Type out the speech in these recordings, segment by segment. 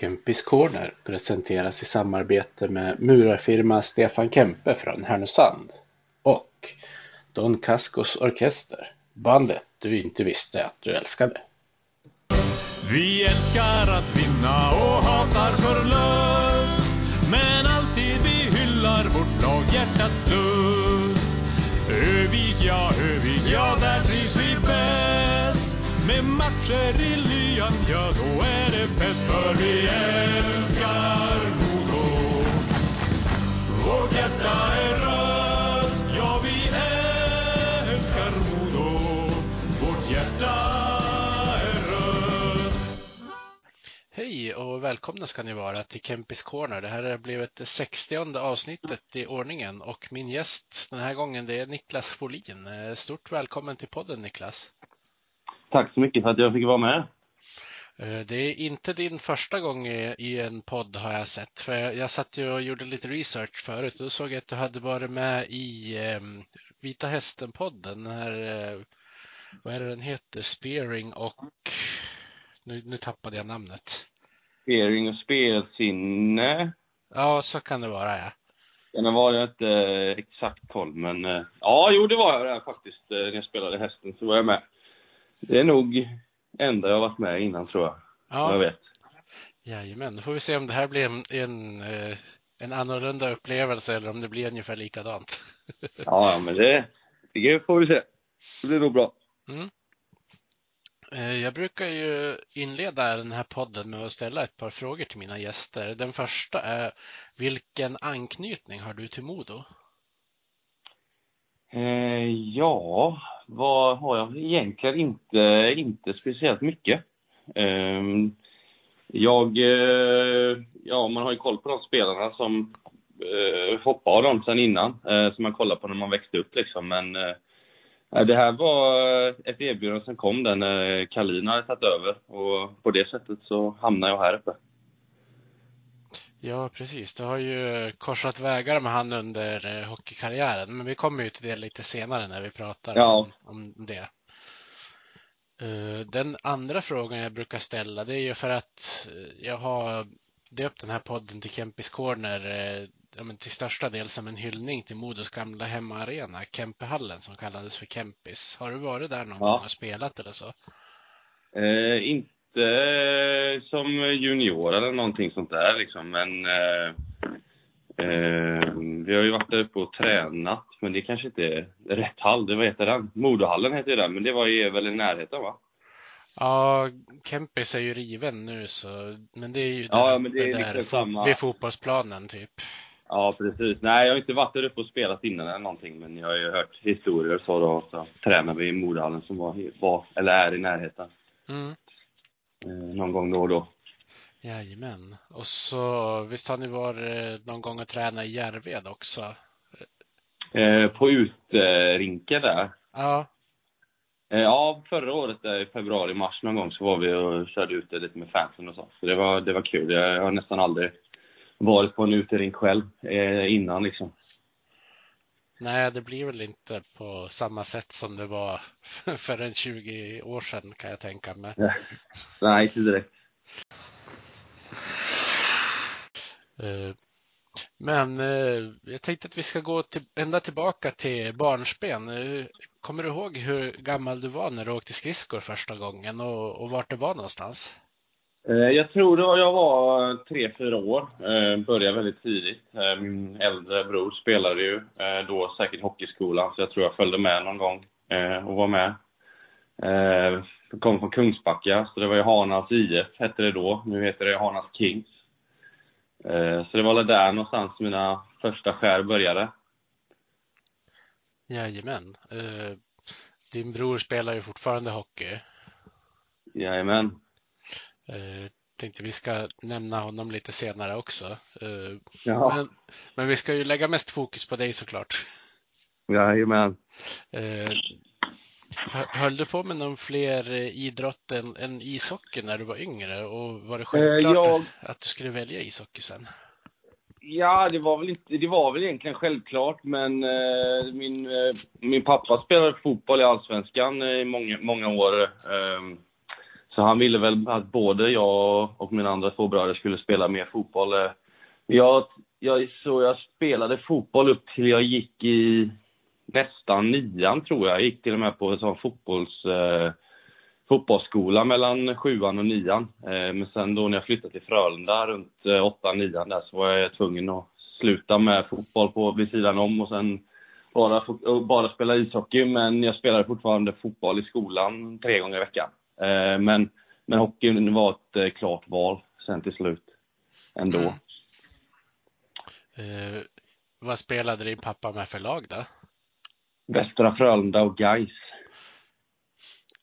Kempis Corner presenteras i samarbete med murarfirma Stefan Kempe från Härnösand och Don Cascos Orkester, bandet du inte visste att du älskade. Vi älskar att vinna och hatar förlust Men alltid vi hyllar vårt lag hjärtats lust Övik, ja, Övik, ja, där trivs vi bäst Med matcher i lyan, ja, då är fett För vi älskar Modo Vårt hjärta är rött, ja, vi älskar Modo Vårt hjärta är rött Hej och välkomna ska ni vara till Kempis Corner. Det här har blivit det 60 avsnittet i ordningen och min gäst den här gången det är Niklas Folin. Eh, Stort välkommen till podden Niklas. Tack så mycket för att jag fick vara med. Eh, Det är inte din första gång i en podd har jag sett. För jag, satt ju och gjorde lite research förut då såg jag att du hade varit med i eh, Vita Hästen-podden. Den här, eh, vad är det den heter? Spearing och... Nu, nu tappade jag namnet. Spearing och spelsinne. Ja, så kan det vara ja. Den var jag inte exakt koll, men eh, ja, jo, det var jag där faktiskt. När jag spelade hästen så var jag med. Det är nog enda jag varit med innan, tror jag. Ja. Jag vet. Jajamän, då får vi se om det här blir en, en, eh, en annorlunda upplevelse eller om det blir ungefär likadant. Ja, ja, men det, det får vi se. Det blir nog bra. Mm. Eh, Jag brukar ju inleda den här podden med att ställa ett par frågor till mina gäster. Den första är, vilken anknytning har du till Modo? Eh, ja, vad har jag? Egentligen inte, inte speciellt mycket. Eh, jag, eh, ja, man har ju koll på de spelarna som eh, hoppar av dem sen innan, eh, som man kollar på när man växte upp liksom. Men eh, det här var ett erbjudande som kom där när Kalina hade tagit över och på det sättet så hamnade jag här uppe. Ja, precis. Du har ju korsat vägar med han under eh, hockeykarriären, men vi kommer ju till det lite senare när vi pratar Ja. om, om det. Eh, Den andra frågan jag brukar ställa, det är ju för att eh, jag har döpt den här podden till Kempis Corner ja, men till största del som en hyllning till Modos gamla hemmaarena, Kempehallen som kallades för Kempis. Har du varit där någon Ja. gång och spelat eller så? Eh, inte som junior eller någonting sånt där liksom, men eh, eh, vi har ju varit där uppe och tränat, men det kanske inte är rätt hall. Det, vad heter den? Modohallen heter den, men det var ju väl i närheten va? Ja, Kempis är ju riven nu så, men det är ju Ja, där, men det är liksom där, samma- vid fotbollsplanen typ. Ja, precis. Nej, jag har inte varit där uppe och spelat innan eller någonting, men jag har ju hört historier så då. Så tränade vi i Modohallen som var, var, eller är i närheten. Mm. Eh, någon gång då och då. Jajamän. Och så visst har ni varit någon gång och tränat i Järved också? Eh, på utrinken där. Ja, Eh, Ja, förra året i februari, mars någon gång så var vi och körde ute lite med fansen och så. Så det var, det var kul. Jag har nästan aldrig varit på en uterink själv eh, innan liksom. Nej det blir väl inte på samma sätt som det var för en 20 år sedan kan jag tänka mig. Nej, inte direkt. Eh, Men eh, jag tänkte att vi ska gå till, ända tillbaka till barnsben. Eh, Kommer du ihåg hur gammal du var när du åkte skridskor första gången och, och vart det var någonstans? Eh, Jag tror det var, jag var tre, fyra år. Eh, började väldigt tidigt. Eh, min äldre bror spelade ju eh, då säkert hockeyskolan, så jag tror jag följde med någon gång eh, och var med. Eh, jag kom från Kungsbacka, så det var ju Hanas IF hette det då. Nu heter det Hanas Kings. Eh, så det var väl där någonstans mina första skär började. Jajamän. Eh, Din bror spelar ju fortfarande hockey. Jajamän. Eh, Tänkte vi ska nämna honom lite senare också. Eh, Ja. Men, men vi ska ju lägga mest fokus på dig såklart. Jajamän. Eh, hö- Höll du på med någon fler eh, idrott än, än ishockey när du var yngre? Och var det självklart jag- att du skulle välja ishockey sen? Ja, det var väl inte, det var väl egentligen självklart, men eh, min, eh, min pappa spelade fotboll i Allsvenskan eh, i många, många år. Eh, så han ville väl att både jag och mina andra två bröder skulle spela mer fotboll. Eh, jag, jag, så jag spelade fotboll upp till jag gick i nästan nian, tror jag. Jag gick till och med på en sån fotbolls, eh, fotbollsskola mellan sjuan och nian. Eh, men sen då när jag flyttade till Frölunda runt eh, åttan, nian där så var jag tvungen att sluta med fotboll på, vid sidan om och sen bara, bara spela ishockey. Men jag spelade fortfarande fotboll i skolan tre gånger i veckan. Eh, men, men hockeyn var ett eh, klart val sen till slut ändå. Mm. Eh, vad spelade din pappa med för lag då? Västra Frölunda och Gais.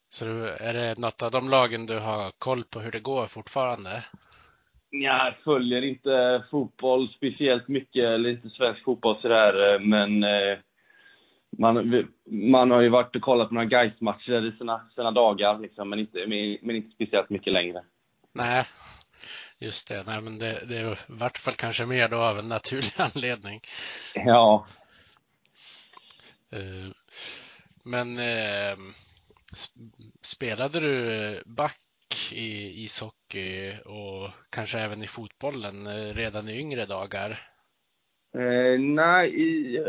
Så är det något av de lagen du har koll på hur det går fortfarande? Ja, jag följer inte fotboll speciellt mycket, eller inte svensk fotboll sådär, men man, man har ju varit och kollat på några Gais-matcher i sina, sina dagar, liksom, men, inte, men inte speciellt mycket längre. Nej, just det. Nej, men det, det vart väl kanske mer då av en naturlig anledning. Ja. Uh, men uh, spelade du back i ishockey och kanske även i fotbollen uh, redan i yngre dagar? Eh, nej, i,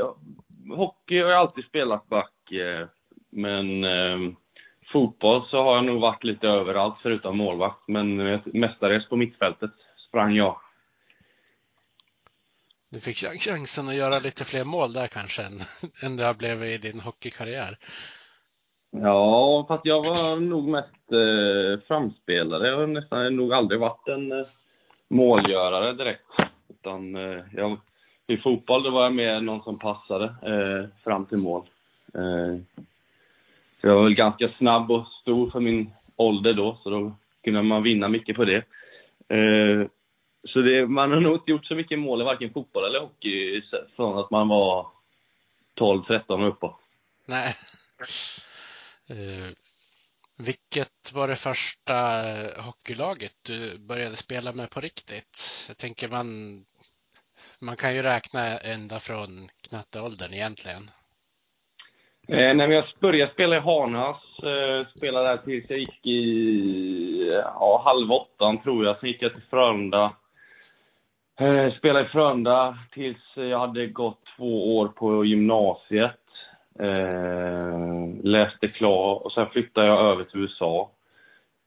hockey har jag alltid spelat back, eh, men eh, fotboll så har jag nog varit lite överallt förutom målvakt. Men mestadels på mittfältet sprang jag. Du fick chansen att göra lite fler mål där kanske än, än det har blivit i din hockeykarriär. Ja, fast jag var nog mest eh, framspelare. Jag har nästan nog aldrig varit en eh, målgörare direkt. Utan eh, jag i fotboll då var jag mer någon som passade eh, fram till mål. Eh, så jag var väl ganska snabb och stor för min ålder då, så då kunde man vinna mycket på det. Eh, så det, man har nog inte gjort så mycket mål i varken fotboll eller hockey från att man var 12, 13 och uppåt. Nej. Uh, vilket var det första hockeylaget du började spela med på riktigt? Jag tänker man man kan ju räkna ända från knatteåldern egentligen. Eh, när jag började spela i Hanas, eh, spelade där tills jag gick i ja, halv åttan tror jag. Sen gick jag till Frölunda. Eh, spelade i Frölunda tills jag hade gått två år på gymnasiet. Eh, läste klar och sen flyttade jag över till USA.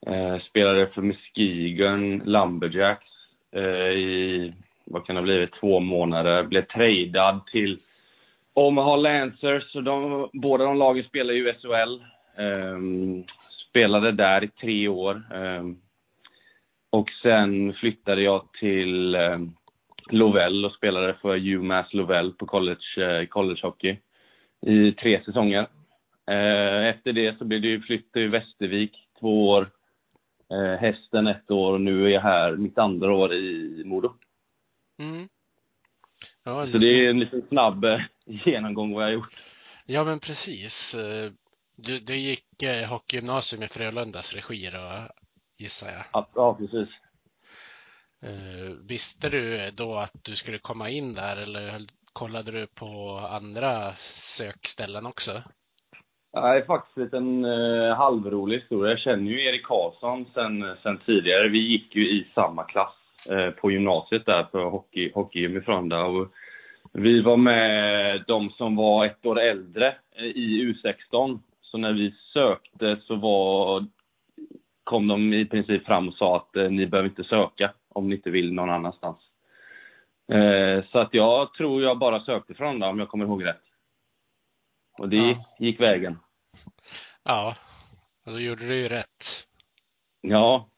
Eh, spelade för Muskegon Lumberjacks eh, i vad kan det ha blivit, två månader. Blev tradad till Omaha Lancers. Och de, båda de lagen spelar ju i SHL. Um, ehm, spelade där i tre år. Um, och sen flyttade jag till um, Lovell och spelade för UMass Lovell på college, uh, college hockey i tre säsonger. Uh, efter det så blev det ju flytt till Västervik två år, uh, Hästen ett år och nu är jag här mitt andra år i Modo. Mm. Ja, så det är en liten snabb eh, genomgång vad jag har gjort. Ja, men precis. Eh, du, du gick eh, hockeygymnasium i Frölundas regi då, gissar jag? Ja, ja, precis. Visste du då att du skulle komma in där eller kollade du på andra sökställen också? Ja, det är faktiskt en uh, halvrolig historia. Jag känner ju Erik Karlsson sen, sen tidigare. Vi gick ju i samma klass Eh, på gymnasiet där på hockey, hockeygym i Frölunda. Och vi var med de som var ett år äldre eh, i U16. Så när vi sökte så var, kom de i princip fram och sa att eh, ni behöver inte söka om ni inte vill någon annanstans. Så att jag tror jag bara sökte Frölunda om jag kommer ihåg rätt. Och det ja. gick vägen. Ja, då gjorde du ju rätt. Ja,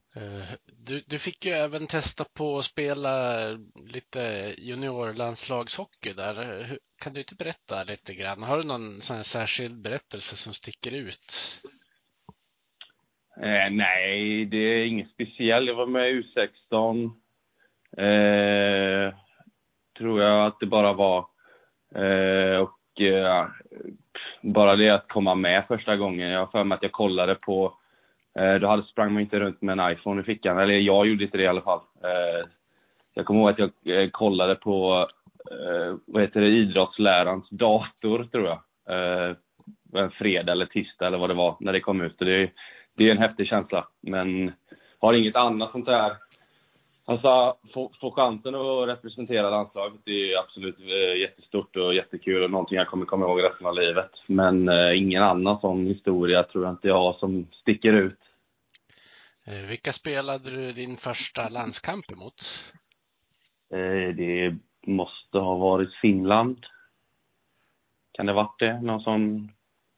Eh, Eh, du, du fick ju även testa på att spela lite juniorlandslagshockey där. Kan du inte berätta lite grann? Har du någon sån särskild berättelse som sticker ut? Eh, nej, det är inget speciellt. Jag var med i U16. Eh, tror jag att det bara var. Eh, och eh, bara det att komma med första gången. Jag har för mig att jag kollade på Eh, då hade, sprang man inte runt med en iPhone i fickan, eller jag gjorde inte det i alla fall. Eh, jag kommer ihåg att jag eh, kollade på, vad heter det, idrottslärarens dator, tror jag. en fredag eller tisdag eller vad det var när det kom ut. Det, det är en häftig känsla. Men har inget annat sånt där Alltså, få, få chansen att representera landslaget det är absolut eh, jättestort och jättekul och någonting jag kommer komma ihåg resten av livet. Men eh, ingen annan sån historia tror jag inte jag har som sticker ut. Eh, vilka spelade du din första landskamp emot? Eh, det måste ha varit Finland. Kan det varit det? Någon sån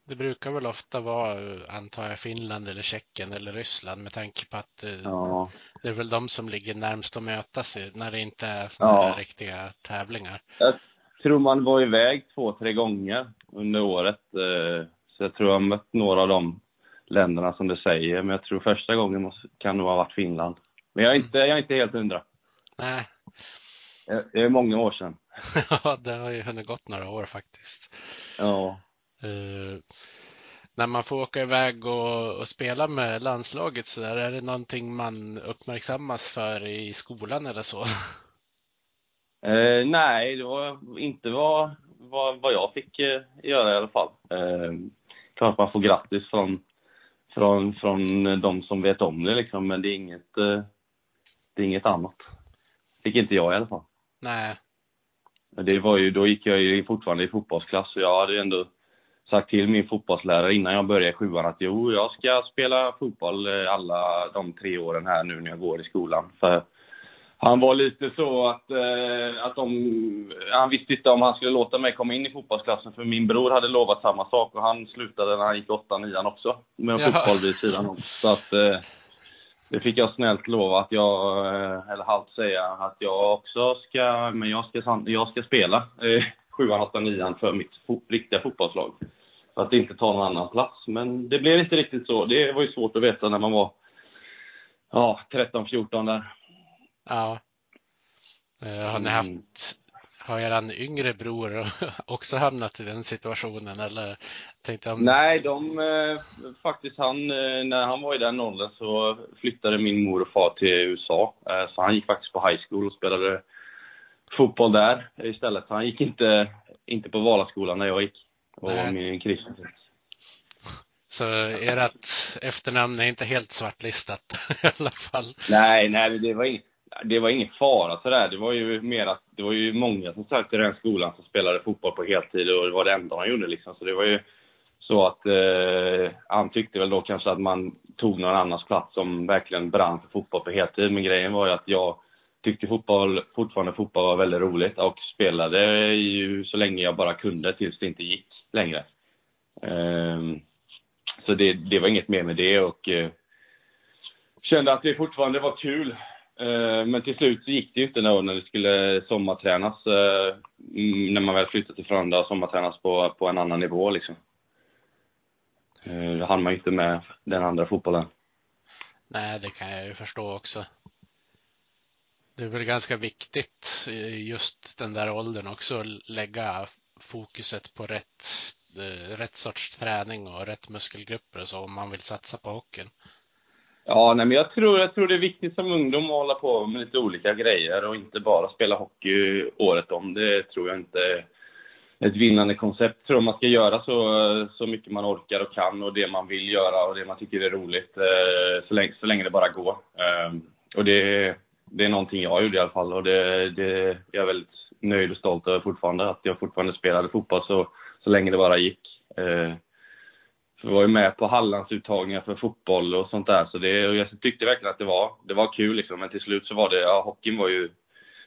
det brukar väl ofta vara, antar jag, Finland eller Tjeckien eller Ryssland med tanke på att eh, ja. det är väl de som ligger närmst att mötas när det inte är sådana ja. riktiga tävlingar. Jag tror man var iväg två, tre gånger under året. Eh, så jag tror jag har mött några av de länderna som du säger. Men jag tror första gången kan nog ha varit Finland. Men jag är inte, jag är inte helt hundra. Nej. Det är många år sedan. ja, det har ju hunnit gått några år faktiskt. Ja. Uh, när man får åka iväg och, och, spela med landslaget så där, är det någonting man uppmärksammas för i skolan eller så? Uh, nej, det var inte vad, vad, vad jag fick uh, göra i alla fall. Uh, klart man får grattis från, från, från de som vet om det liksom, men det är inget, det är inget annat. Fick inte jag i alla fall. Nej. Det var ju, då gick jag ju fortfarande i fotbollsklass och jag hade ju ändå sagt till min fotbollslärare innan jag började i sjuan att jo, jag ska spela fotboll eh, alla de tre åren här nu när jag går i skolan. För han var lite så att, eh, att de, han visste inte om han skulle låta mig komma in i fotbollsklassen för min bror hade lovat samma sak och han slutade när han gick åtta, nian också med Jaha. fotboll vid sidan om. Så att eh, det fick jag snällt lova att jag, eller halvt säga, att jag också ska, men jag ska, jag ska spela sjuan, åttan, nian för mitt fo riktiga fotbollslag. För att inte ta någon annan plats. Men det blev inte riktigt så. Det var ju svårt att veta när man var ja, 13, 14 där. Ja. Uh, har ni haft, mm. har eran yngre bror också hamnat i den situationen eller? Tänkte om... Nej, de, eh, faktiskt han, eh, när han var i den åldern så flyttade min mor och far till USA. Eh, så han gick faktiskt på high school och spelade fotboll där istället. Han gick inte, inte på Valaskolan när jag gick och Nej. min kristen. Så ert efternamn är inte helt svartlistat i alla fall? Nej, nej, det var, ing, det var ingen fara sådär. Det var ju mer att det var ju många som sökte den skolan som spelade fotboll på heltid och det var det enda de gjorde liksom. Så det var ju så att eh, han tyckte väl då kanske att man tog någon annans plats som verkligen brann för fotboll på heltid. Men grejen var ju att jag tyckte fotboll, fortfarande fotboll var väldigt roligt och spelade ju så länge jag bara kunde tills det inte gick längre. Ehm, så det, det, var inget mer med det och eh, kände att det fortfarande var kul. Ehm, men till slut så gick det ju inte när det skulle sommartränas, eh, när man väl flyttade till Frölunda och sommartränas på, på en annan nivå liksom. Ehm, då hann man ju inte med den andra fotbollen. Nej, det kan jag ju förstå också. Det är väl ganska viktigt just den där åldern också, lägga fokuset på rätt, eh, rätt sorts träning och rätt muskelgrupper och så om man vill satsa på hockeyn. Ja, nej, men jag tror, jag tror det är viktigt som ungdom att hålla på med lite olika grejer och inte bara spela hockey året om. Det tror jag inte är ett vinnande koncept. Jag tror man ska göra så, så mycket man orkar och kan och det man vill göra och det man tycker är roligt eh, så länge, så länge det bara går. Eh, och det, det är någonting jag gjorde i alla fall och det, det är jag väldigt nöjd och stolt över fortfarande. Att jag fortfarande spelade fotboll så, så länge det bara gick. Eh, för jag var ju med på Hallandsuttagningar för fotboll och sånt där. Så det, och jag tyckte verkligen att det var, det var kul liksom. Men till slut så var det, ja hockeyn var ju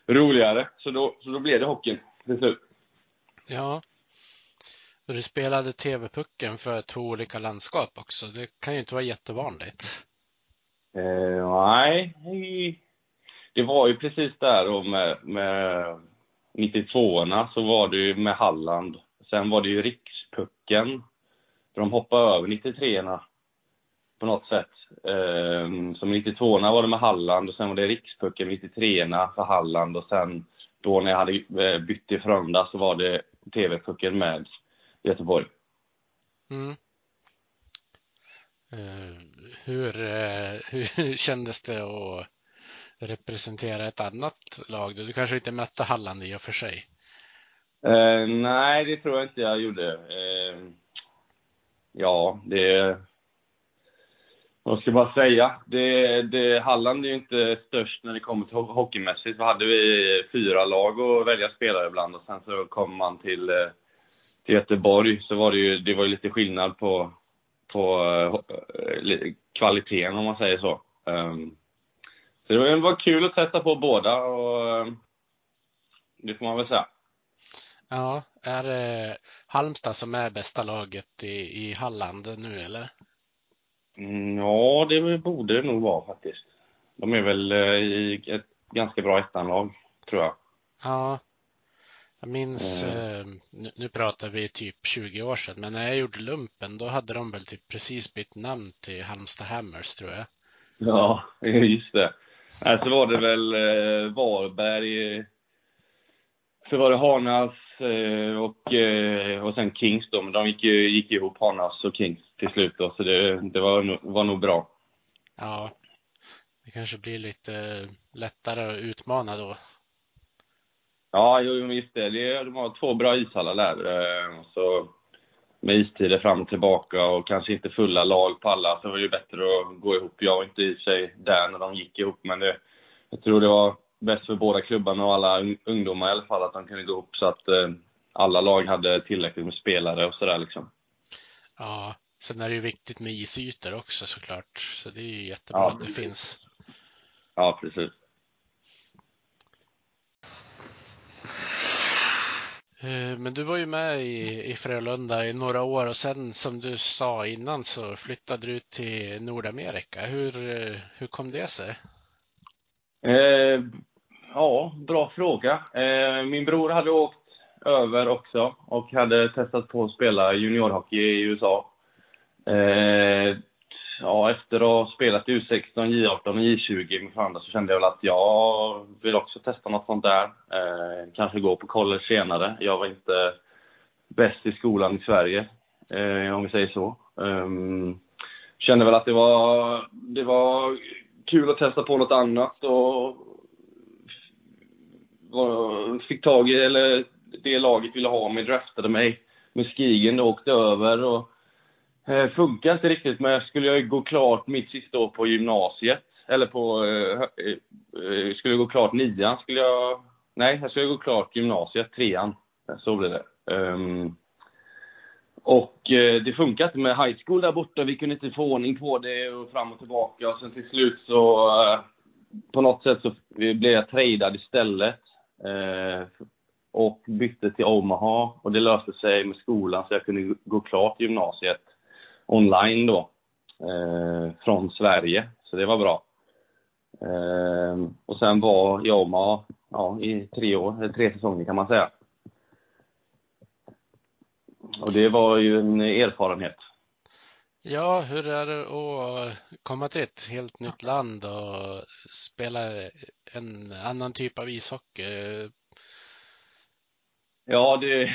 roligare. Så då, så då blev det hockeyn till slut. Ja. Och du spelade TV-pucken för två olika landskap också. Det kan ju inte vara jättevanligt. Eh, nej, det var ju precis där då med, med 92orna så var det ju med Halland. Sen var det ju Rikspucken. De hoppade över 93orna på något sätt. Ehm, så 92orna var det med Halland och sen var det Rikspucken 93orna för Halland och sen då när jag hade eh, bytt till Frölunda så var det TV-pucken med Göteborg. Mm. Uh, hur, uh, hur kändes det att representera ett annat lag? Du kanske inte mötte Halland i och för sig? Eh, nej, det tror jag inte jag gjorde. Eh, ja, det... Vad ska man säga? Det, det, Halland är ju inte störst när det kommer till hockeymässigt. Vi hade vi fyra lag att välja spelare ibland och sen så kom man till, eh, till Göteborg så var det ju, det var ju lite skillnad på, på eh, eh, kvaliteten om man säger så. Um, så det var, kul att testa på båda och um, det får man väl säga. Ja, är det Halmstad som är bästa laget i, i Halland nu eller? Mm, ja, det borde det nog vara faktiskt. De är väl eh, i ett ganska bra ettanlag, tror jag. Ja. Jag minns, mm. nu, nu pratar vi typ 20 år sedan, men när jag gjorde lumpen då hade de väl typ precis bytt namn till Halmstad Hammers tror jag. Ja, just det. Så var det väl eh, Varberg, så var det Harnas eh, och, eh, och sen Kings då, men de gick, gick ihop, Harnas och Kings, till slut då, så det, det var, var nog bra. Ja, det kanske blir lite lättare att utmana då. Ja, jo, visst det. de har två bra ishallar där. Eh, så med istider fram och tillbaka och kanske inte fulla lag på alla, så var det ju bättre att gå ihop. Jag var inte i sig där när de gick ihop, men det, jag tror det var bäst för båda klubbarna och alla ungdomar i alla fall att de kunde gå ihop så att eh, alla lag hade tillräckligt med spelare och sådär liksom. Ja, sen är det ju viktigt med isytor också såklart, så det är ju jättebra ja, att det finns. Ja, precis. Eh, men du var ju med i, i Frölunda i några år och sen som du sa innan så flyttade du till Nordamerika. Hur, eh, hur kom det sig? Eh, ja, bra fråga. Eh, min bror hade åkt över också och hade testat på att spela juniorhockey i USA. Eh, ja, efter att ha spelat U16, J18 och J20 med andra så kände jag väl att jag vill också testa något sånt där. Eh, kanske gå på college senare. Jag var inte bäst i skolan i Sverige, eh, om vi säger så. Um, kände väl att det var, det var kul att testa på något annat och fick tag i, eller det laget ville ha mig, draftade mig. med Skigen, åkte över och eh, funkar inte riktigt, men skulle jag gå klart mitt sista år på gymnasiet, eller på, eh, eh, eh, skulle jag gå klart nian, skulle jag, nej, jag skulle gå klart gymnasiet, trean. Så blev det. Um, och eh, det funkade inte med high school där borta. Vi kunde inte få ordning på det och fram och tillbaka. Och sen till slut så, eh, på något sätt så blev jag tradad istället. Eh, och bytte till Omaha. Och det löste sig med skolan så jag kunde gå klart gymnasiet online då. Eh, från Sverige. Så det var bra. Eh, och sen var Omaha ja, i tre år, tre säsonger kan man säga. Och det var ju en erfarenhet. Ja, hur är det att komma till ett helt nytt land och spela en annan typ av ishockey? Ja, det,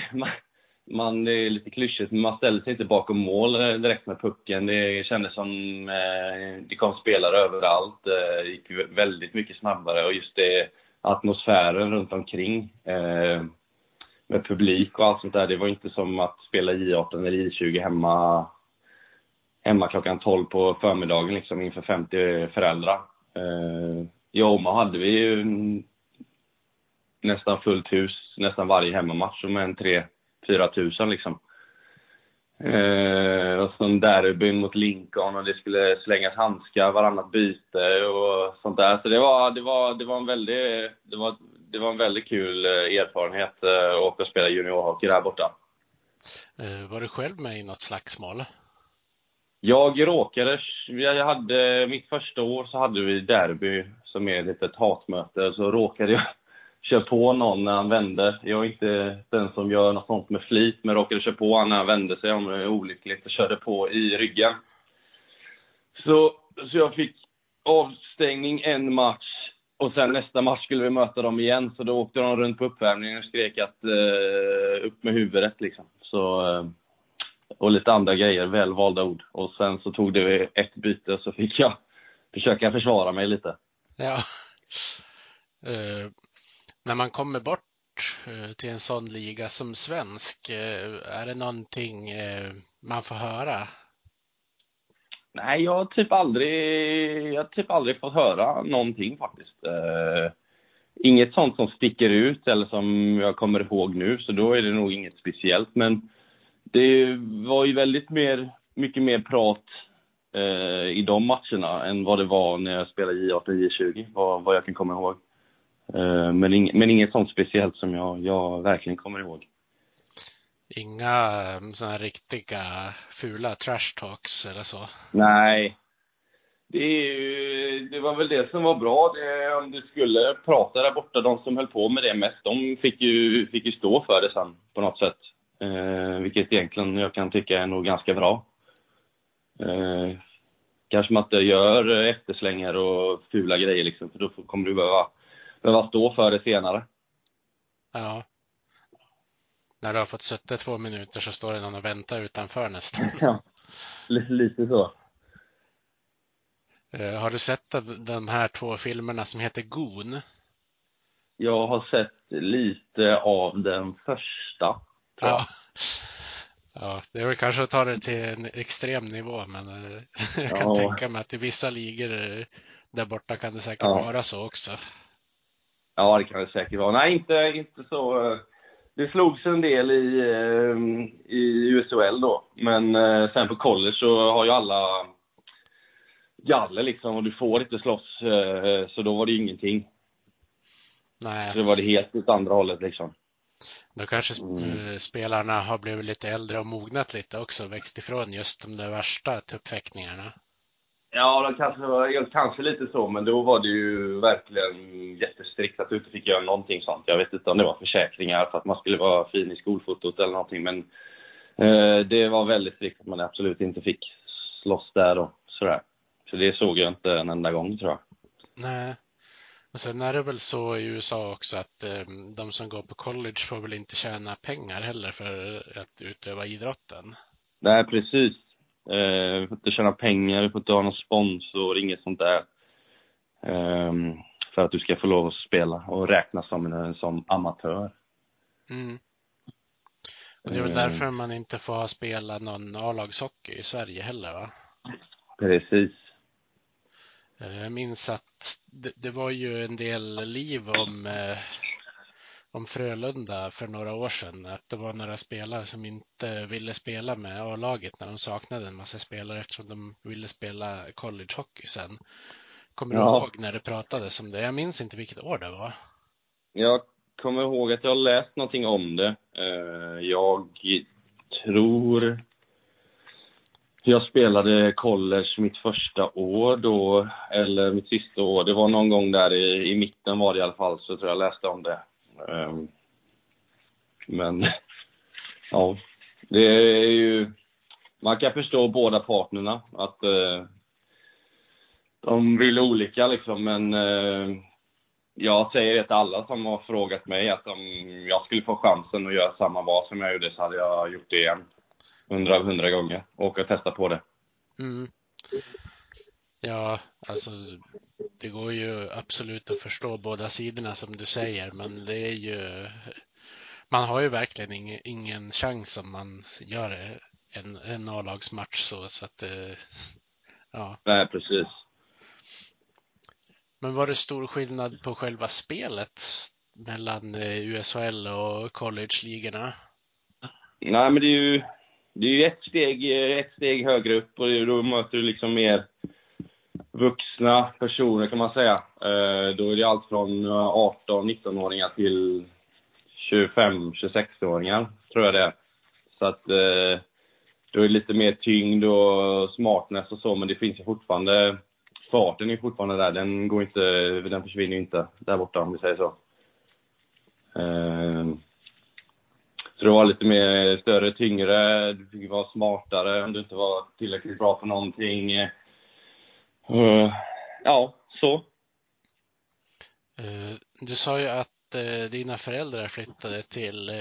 man, det är lite klyschigt, men man ställde sig inte bakom mål direkt med pucken. Det kändes som eh, det kom spelare överallt. Det eh, gick väldigt mycket snabbare och just det atmosfären runt omkring eh, med publik och allt sånt där. Det var inte som att spela J18 eller J20 hemma, hemma klockan 12 på förmiddagen liksom inför 50 föräldrar. Eh, I Omaha hade vi ju nästan fullt hus nästan varje hemmamatch med en tre 4000 liksom. Eh, och sen derbyn mot Lincoln och det skulle slängas handskar varannat byte och sånt där. Så det var, det var, det var, en, väldigt, det var, det var en väldigt kul eh, erfarenhet eh, att åka och spela juniorhockey där borta. Eh, var du själv med i något slagsmål? Jag råkade, jag hade, mitt första år så hade vi derby som är ett litet hatmöte, så råkade jag köra på någon när han vände. Jag är inte den som gör något sånt med flit, men råkade köra på honom när han vände sig om det olyckligt och körde på i ryggen. Så, så jag fick avstängning en match och sen nästa match skulle vi möta dem igen, så då åkte de runt på uppvärmningen och skrek att eh, upp med huvudet liksom. Så, eh, och lite andra grejer, väl valda ord. Och sen så tog det ett byte så fick jag försöka försvara mig lite. Ja. Uh, när man kommer bort eh, till en sån liga som svensk, eh, är det någonting eh, man får höra? Nej, jag har typ aldrig, jag har typ aldrig fått höra någonting faktiskt. Inget sånt som sticker ut eller som jag kommer ihåg nu, så då är det nog inget speciellt. Men det var ju väldigt mer, mycket mer prat i de matcherna än vad det var när jag spelade J18 J20, vad, vad jag kan komma ihåg. Eh, men, ing, men inget sånt speciellt som jag, jag verkligen kommer ihåg. Inga um, sådana riktiga fula trash talks eller så? Nej. Det, ju, det, var väl det som var bra. Det, om du skulle prata där borta, de som höll på med det mest, de fick ju, fick ju stå för det sen på något sätt. Eh, vilket egentligen jag kan tycka är nog ganska bra. Eh, kanske man inte gör efterslängar och fula grejer liksom, för då kommer du behöva, behöva stå för det senare. Ja. När du har fått suttit två minuter så står det någon och väntar utanför nästan. ja, lite så. Uh, har du sett de här två filmerna som heter Goon? Jag har sett lite av den första. Ja. ja, det är väl kanske att ta det till en extrem nivå, men uh, jag kan ja. tänka mig att i vissa ligor uh, där borta kan det säkert ja. vara så också. Ja, det kan det säkert vara. Nej, inte, inte så det slogs en del i, eh, i USHL då. Men eh, sen på college så har ju alla galler liksom och du får inte slåss. Eh, så då var det ingenting. Nej. Så då var det helt åt andra hållet liksom. Då kanske mm. spelarna har blivit lite äldre och mognat lite också, växt ifrån just de där värsta tuppfäktningarna. Ja, det kanske var kanske lite så, men då var det ju verkligen jättestrikt att du inte fick göra någonting sånt. Jag vet inte om det var försäkringar för att man skulle vara fin i skolfotot eller någonting, men eh, det var väldigt strikt att man absolut inte fick slåss där och sådär. Så det såg jag inte en enda gång tror jag. Nej. Och sen är det väl så i USA också att eh, de som går på college får väl inte tjäna pengar heller för att utöva idrotten. Nej, precis. Eh, vi får inte tjäna pengar, vi får inte ha någon sponsor, inget sånt där. Eh, för att du ska få lov att spela och räknas som, en, som amatör. Mm. Och det är väl därför man inte får spela någon A-lagshockey i Sverige heller va? Precis. Eh, jag minns att det, det var ju en del liv om eh, om Frölunda för några år sedan. Att det var några spelare som inte ville spela med A-laget när de saknade en massa spelare eftersom de ville spela collegehockey sen. Kommer ja. du ihåg när det pratades om det? Jag minns inte vilket år det var. Jag kommer ihåg att jag läst någonting om det. Eh, jag tror jag spelade college mitt första år då, eller mitt sista år. Det var någon gång där i, i mitten var det i alla fall, så tror jag läste om det. Ehm, men, ja, det är ju... Man kan förstå båda partnerna, att eh, de vill olika liksom, men eh, jag säger det till alla som har frågat mig att om jag skulle få chansen att göra samma val som jag gjorde så hade jag gjort det igen. Hundra av hundra gånger. Åka och testa på det. Mm. Ja, alltså det går ju absolut att förstå båda sidorna som du säger, men det är ju man har ju verkligen ingen, ingen chans om man gör en, en A-lagsmatch så, så att ja. Nej, precis. Men var det stor skillnad på själva spelet mellan eh, USHL och college-ligorna? Nej, men det är ju, det är ju ett steg, ett steg högre upp och då möter du liksom mer vuxna personer kan man säga. Eh, då är det allt från eh, 18-19-åringar till 25-26-åringar, tror jag det är. Så att eh, då är det lite mer tyngd och smartness och så, men det finns ju fortfarande, farten är fortfarande där. Den går inte, den försvinner ju inte där borta om vi säger så. Eh, så det var lite mer större, tyngre, du fick vara smartare om du inte var tillräckligt bra på någonting. Uh, ja, så. Uh, du sa ju att uh, dina föräldrar flyttade till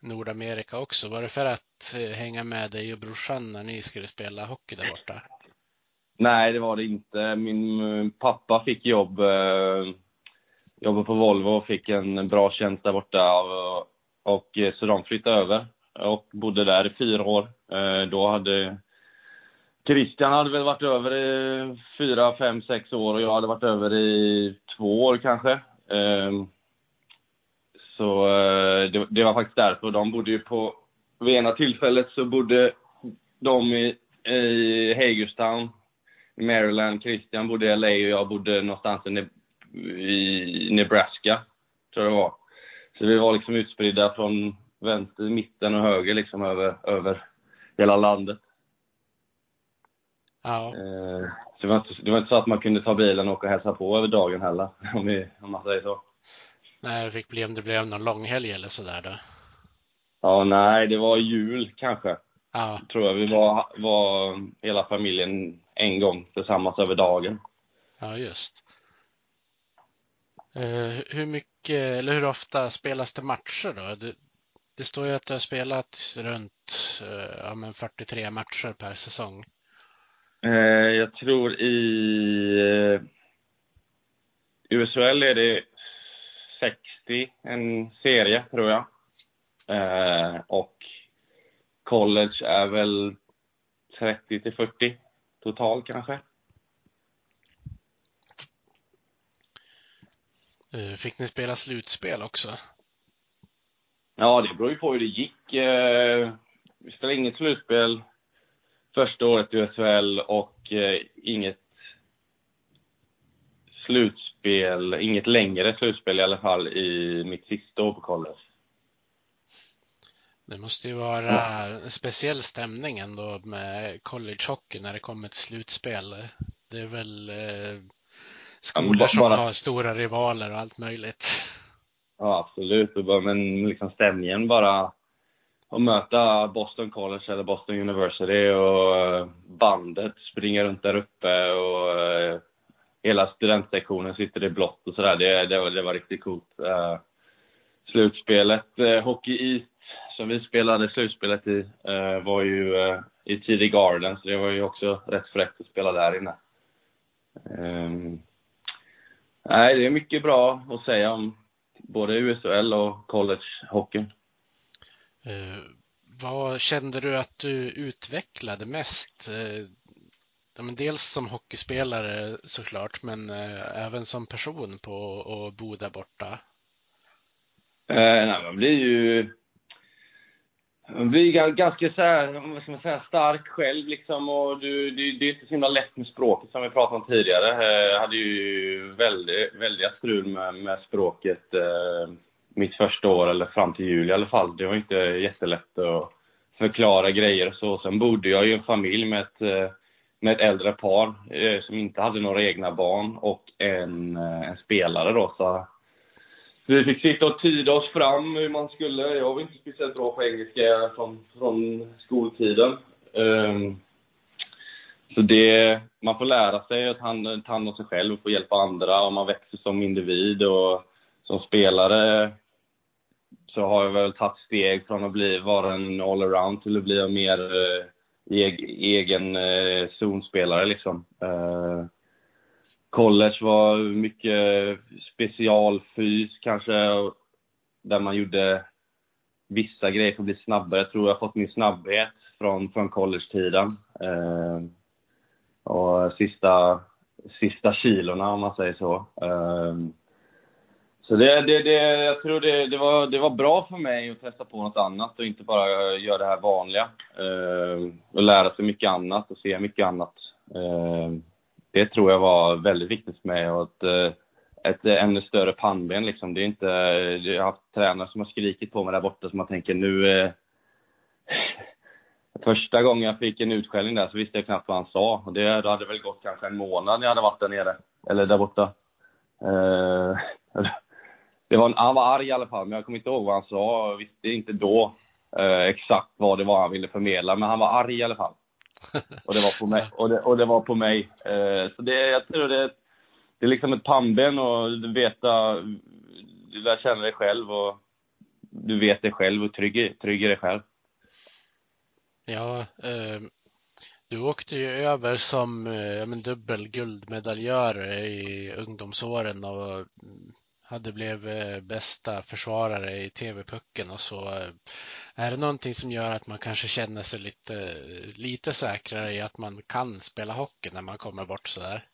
Nordamerika också. Var det för att hänga med dig och brorsan när ni skulle spela hockey där borta? Nej, det var det inte. Min pappa fick jobb, jobbade på Volvo och fick en bra tjänst där borta och, och så de flyttade över. och bodde där i fyra år. Eh, då hade Christian hade väl varit över i fyra, fem, sex år och jag hade varit över i två år kanske. Ehm, så eh, det, det, var faktiskt därför. De bodde ju på, vid ena tillfället så bodde de i, i Hagerstown, Maryland. Christian bodde i LA och jag bodde någonstans i Nebraska, tror jag det var. Så vi var liksom utspridda från vänster, mitten och höger liksom över, över hela landet. Ja. Eh, så det var, inte, det var inte så att man kunde ta bilen och åka och hälsa på över dagen heller, om, vi, om man säger så. Nej, det fick bli om det blev någon långhelg eller sådär då. Ja, nej, det var jul kanske. Ja. Tror jag. Vi var, var hela familjen en gång tillsammans över dagen. Ja, just. Uh, hur mycket, eller hur ofta spelas det matcher då? Det, det står ju att du har spelat runt uh, ja, men 43 matcher per säsong. Uh, jag tror i USHL är det 60, en serie tror jag. och college är väl 30 till 40 totalt kanske. Eh, fick ni spela slutspel också? Ja, det beror ju på hur det gick. Eh, vi spelade inget slutspel första året i SHL och eh, inget slutspel, inget längre slutspel i alla fall i mitt sista år på college. Det måste ju vara en speciell stämning ändå med collegehockey när det kommer till slutspel. Det är väl eh, skolor ja, som har stora rivaler och allt möjligt. Ja, absolut. Men liksom stämningen bara att möta Boston College eller Boston University och eh, bandet springer runt där uppe och eh, hela studentsektionen sitter i blått och sådär. Det, det, det var riktigt coolt. Eh, slutspelet, Hockey East som vi spelade slutspelet i var ju i TD Garden, så det var ju också rätt fräckt att spela där inne. Ehm, nej, det är mycket bra att säga om både USHL och collegehockeyn. Eh, vad kände du att du utvecklade mest? Eh, dels som hockeyspelare såklart, men eh, även som person på att bo där borta? Nej, man blir ju man blir ganska så här, vad ska man säga, stark själv liksom och du, det, det är inte så himla lätt med språket som vi pratade om tidigare. Jag hade ju väldigt, väldiga strul med, med språket eh, mitt första år, eller fram till jul i alla fall. Det var inte jättelätt att förklara grejer och så. Sen bodde jag i en familj med ett, eh, med ett äldre par eh, som inte hade några egna barn och en, eh, en spelare då. Så vi fick sitta och tyda oss fram hur man skulle. Jag var inte speciellt bra på engelska från, från skoltiden. Um, så det, man får lära sig att ta hand om sig själv och få hjälpa andra och man växer som individ och som spelare så har jag väl tagit steg från att bli, vara en allround till att bli en mer eh, egen eh, zonspelare liksom. Eh, college var mycket specialfys kanske, där man gjorde vissa grejer för att bli snabbare. Jag tror jag har fått min snabbhet från, från college-tiden. Eh, och sista, sista kilorna om man säger så. Eh, så det, det, det, jag tror det, det, var, det var bra för mig att testa på något annat och inte bara göra det här vanliga. Eh, och lära sig mycket annat och se mycket annat. Eh, det tror jag var väldigt viktigt för mig och ett, eh, ett ännu större pannben liksom. Det är inte, jag har haft tränare som har skrikit på mig där borta som man tänker nu eh, Första gången jag fick en utskällning där så visste jag knappt vad han sa. Och det då hade väl gått kanske en månad när jag hade varit där nere. Eller där borta. Eh, det var en, han var arg i alla fall, men jag kommer inte ihåg vad han sa. Jag visste inte då eh, exakt vad det var han ville förmedla, men han var arg i alla fall. Och det var på mig. Och det, och det var på mig. Eh, så det, jag tror det, det är liksom ett pannben och veta, du lär känna dig själv och du vet dig själv och trygg, trygg i dig själv. Ja, eh, du åkte ju över som eh, dubbel guldmedaljör i ungdomsåren och hade blivit eh, bästa försvarare i TV-pucken och så. Eh, är det någonting som gör att man kanske känner sig lite, lite säkrare i att man kan spela hockey när man kommer bort så där?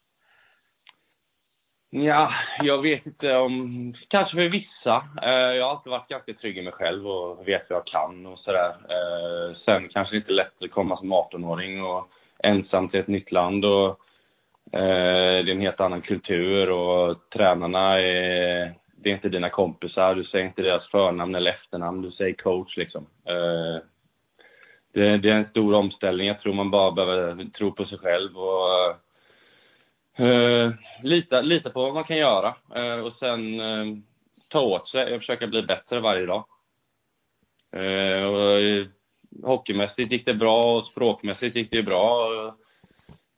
Ja, jag vet inte om... Kanske för vissa. Eh, jag har alltid varit ganska trygg i mig själv och vet vad jag kan och sådär. Sen kanske det inte är lätt att komma som 18-åring och ensam till ett nytt land och Eh, det är en helt annan kultur och tränarna är... Det är inte dina kompisar, du säger inte deras förnamn eller efternamn, du säger coach liksom. Eh, det, det är en stor omställning. Jag tror man bara behöver tro på sig själv och Uh, lita, lita på vad man kan göra uh, och sen uh, ta åt sig och försöka bli bättre varje dag. Uh, och, hockeymässigt gick det bra och språkmässigt gick det bra.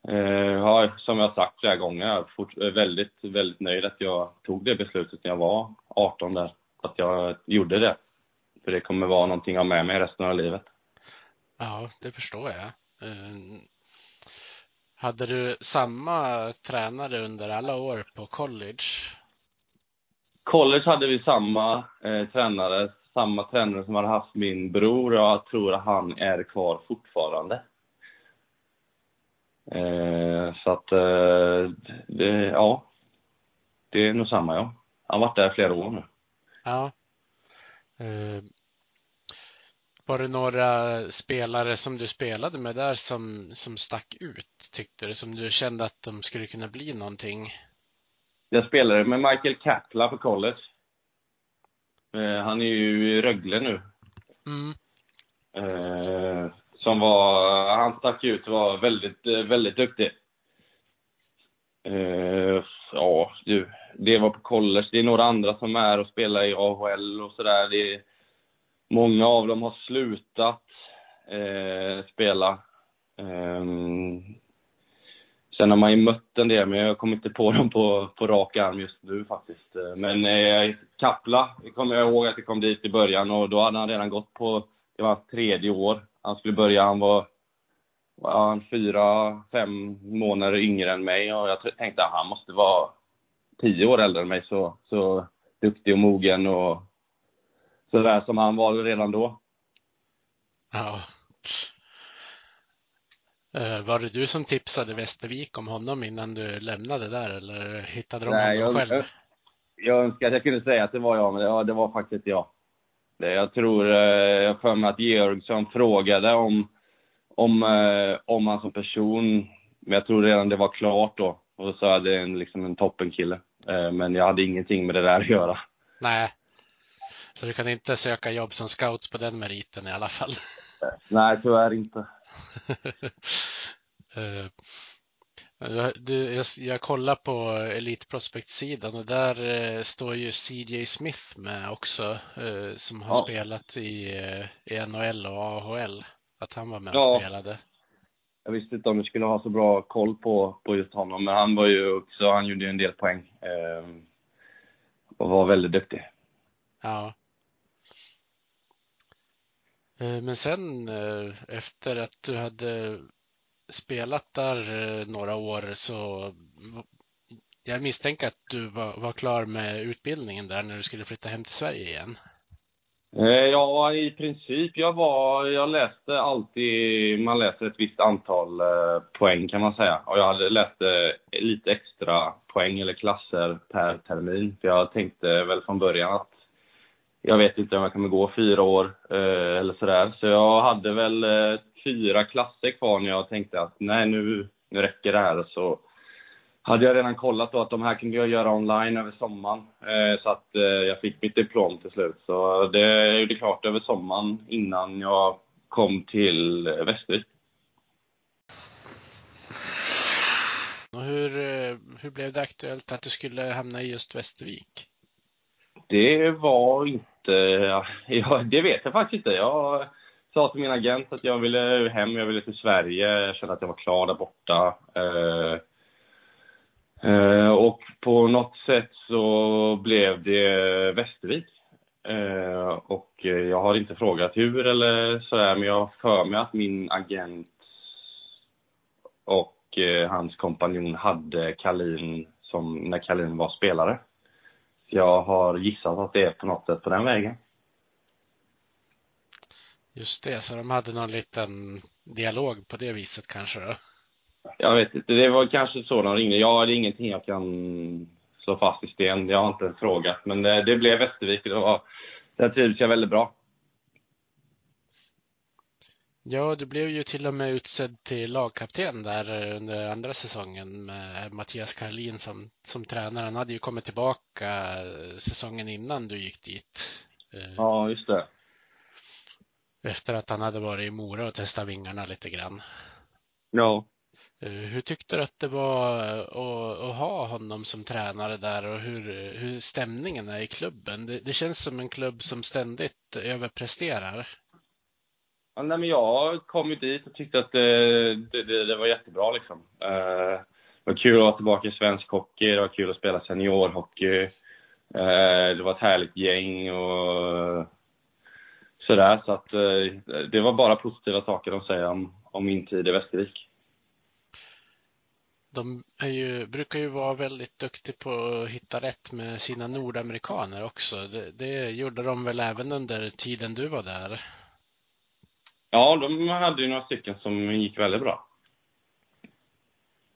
Uh, som jag har sagt flera gånger, jag är väldigt, väldigt nöjd att jag tog det beslutet när jag var 18 där. Att jag gjorde det. För det kommer vara någonting jag har med mig resten av livet. Ja, det förstår jag. Hade du samma tränare under alla år på college? College hade vi samma eh, tränare, samma tränare som hade haft min bror och jag tror att han är kvar fortfarande. Eh, så att, eh, det, ja. Det är nog samma ja. Han har varit där flera år nu. Ja. Eh, var det några spelare som du spelade med där som, som stack ut, tyckte du? Som du kände att de skulle kunna bli någonting? Jag spelade med Michael Kapla på college. Eh, han är ju i Rögle nu. Mm. Som var, han stack ut var väldigt, eh, väldigt duktig. Uh, ja, du, det var på college. Det är några andra som är och spelar i AHL och sådär. Många av dem har slutat uh, spela. Um, sen har man ju mött en del, men jag kommer inte på dem på, på rak arm just nu faktiskt. Men uh, Kapla kommer jag ihåg att det kom dit i början och då hade han redan gått på, det var hans tredje år. Han skulle börja, han var, var han fyra, fem månader yngre än mig och jag tänkte att han måste vara tio år äldre än mig så, så duktig och mogen och sådär som han var redan då. Ja. Eh, var det du som tipsade Västervik om honom innan du lämnade där eller hittade de Nej, honom jag, själv? Jag önskar att jag kunde säga att det var jag, men det, det var faktiskt inte jag. Tror, eh, jag för mig att Georgsson frågade om, om, eh, om han som person, men jag tror redan det var klart då. Och då sa jag det är en, liksom en toppenkille. Men jag hade ingenting med det där att göra. Nej, så du kan inte söka jobb som scout på den meriten i alla fall? Nej, tyvärr inte. Eh, du, jag, jag kollar på Elite Prospect-sidan och där eh, står ju CJ Smith med också eh, som har ja. spelat i, i NHL och AHL. Att han var med och ja. spelade. Jag visste inte om du skulle ha så bra koll på, på just honom, men han var ju också, han gjorde ju en del poäng. Eh, och var väldigt duktig. Ja. Eh, men sen eh, efter att du hade spelat där eh, några år så jag misstänker att du var, var klar med utbildningen där när du skulle flytta hem till Sverige igen. Eh, ja, i princip. Jag var, jag läste alltid, man läser ett visst antal eh, poäng kan man säga. Och jag hade läst lite extra poäng eller klasser per termin. För jag tänkte väl från början att jag vet inte om jag kommer gå fyra år eller eller sådär. Så jag hade väl fyra klasser kvar när jag tänkte att nej, nu, nu räcker det här. Så hade jag redan kollat då att de här kunde jag göra online över sommaren. Eh, så att eh, jag fick mitt diplom till slut. Så det gjorde klart över sommaren innan jag kom till Västervik. Och hur, eh, hur blev det aktuellt att du skulle hamna i just Västervik? Det var inte ja, det vet jag faktiskt inte. Jag sa till min agent att jag ville hem, jag ville till Sverige. Jag kände att jag var klar där borta. Eh, eh, och på något sätt så blev det Västervik. Eh, och jag har inte frågat hur eller sådär, men jag har för mig att min agent och eh, hans kompanjon hade Kalin som när Kalin var spelare. jag har gissat att det är på något sätt på den vägen. Just det, så de hade någon liten dialog på det viset kanske då? Jag vet inte, det var kanske så de ringde. Ja, det är ingenting jag kan slå fast i sten. Jag har inte frågat, men det, det blev Västervik och det var, där trivdes jag väldigt bra. Ja, du blev ju till och med utsedd till lagkapten där under andra säsongen med Mattias Karlin som, som tränare. Han hade ju kommit tillbaka säsongen innan du gick dit. Eh, ja, just det. Efter att han hade varit i Mora och testat vingarna lite grann. Ja. Eh, hur tyckte du att det var att, att ha honom som tränare där och hur, hur stämningen är i klubben? Det, det känns som en klubb som ständigt överpresterar. Ja, nej, men jag kom ju dit och tyckte att det, det, det var jättebra. Liksom. Det var kul att vara tillbaka i svensk hockey, det var kul att spela seniorhockey. Det var ett härligt gäng och sådär. Så att uh, det var bara positiva saker att säga om, om min tid i Västervik. De ju, brukar ju vara väldigt duktiga på att hitta rätt med sina nordamerikaner också. Det, det gjorde de väl även under tiden du var där? Ja, de hade ju några stycken som gick väldigt bra.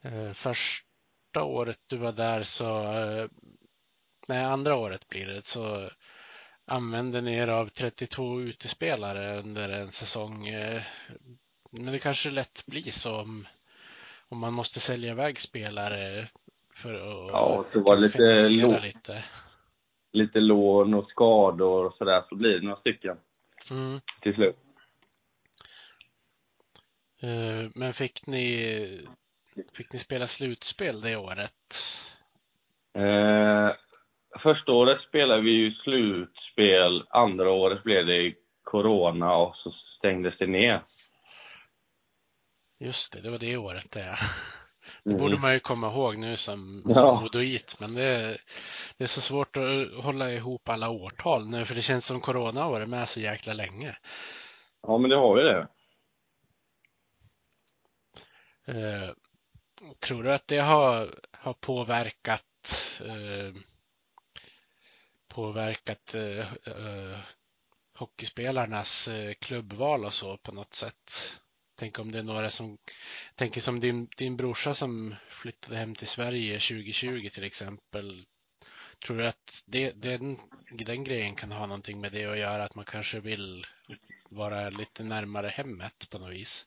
Eh, första året du var där så, eh, nej andra året blir det, så använde ni er av 32 utespelare under en säsong. Eh, men det kanske lätt blir så om, om man måste sälja iväg spelare för att ja, så var lite, lite. lite lån och skador och sådär, så blir det några stycken mm. till slut. Eh, men fick ni, fick ni spela slutspel det året? Eh, första året spelade vi ju slutspel, andra året blev det corona och så stängdes det ner. Just det, det var det året det. Det mm. borde man ju komma ihåg nu som, som ja. odoit, men det, det är så svårt att hålla ihop alla årtal nu för det känns som corona har varit med så jäkla länge. Ja, men det har ju det. Eh, tror du att det har, har påverkat eh, påverkat eh, eh hockeyspelarnas eh, klubbval och så på något sätt? Tänk om det är några som tänker som din, din brorsa som flyttade hem till Sverige 2020 till exempel. Tror du att det, den, den grejen kan ha någonting med det att göra, att man kanske vill vara lite närmare hemmet på något vis?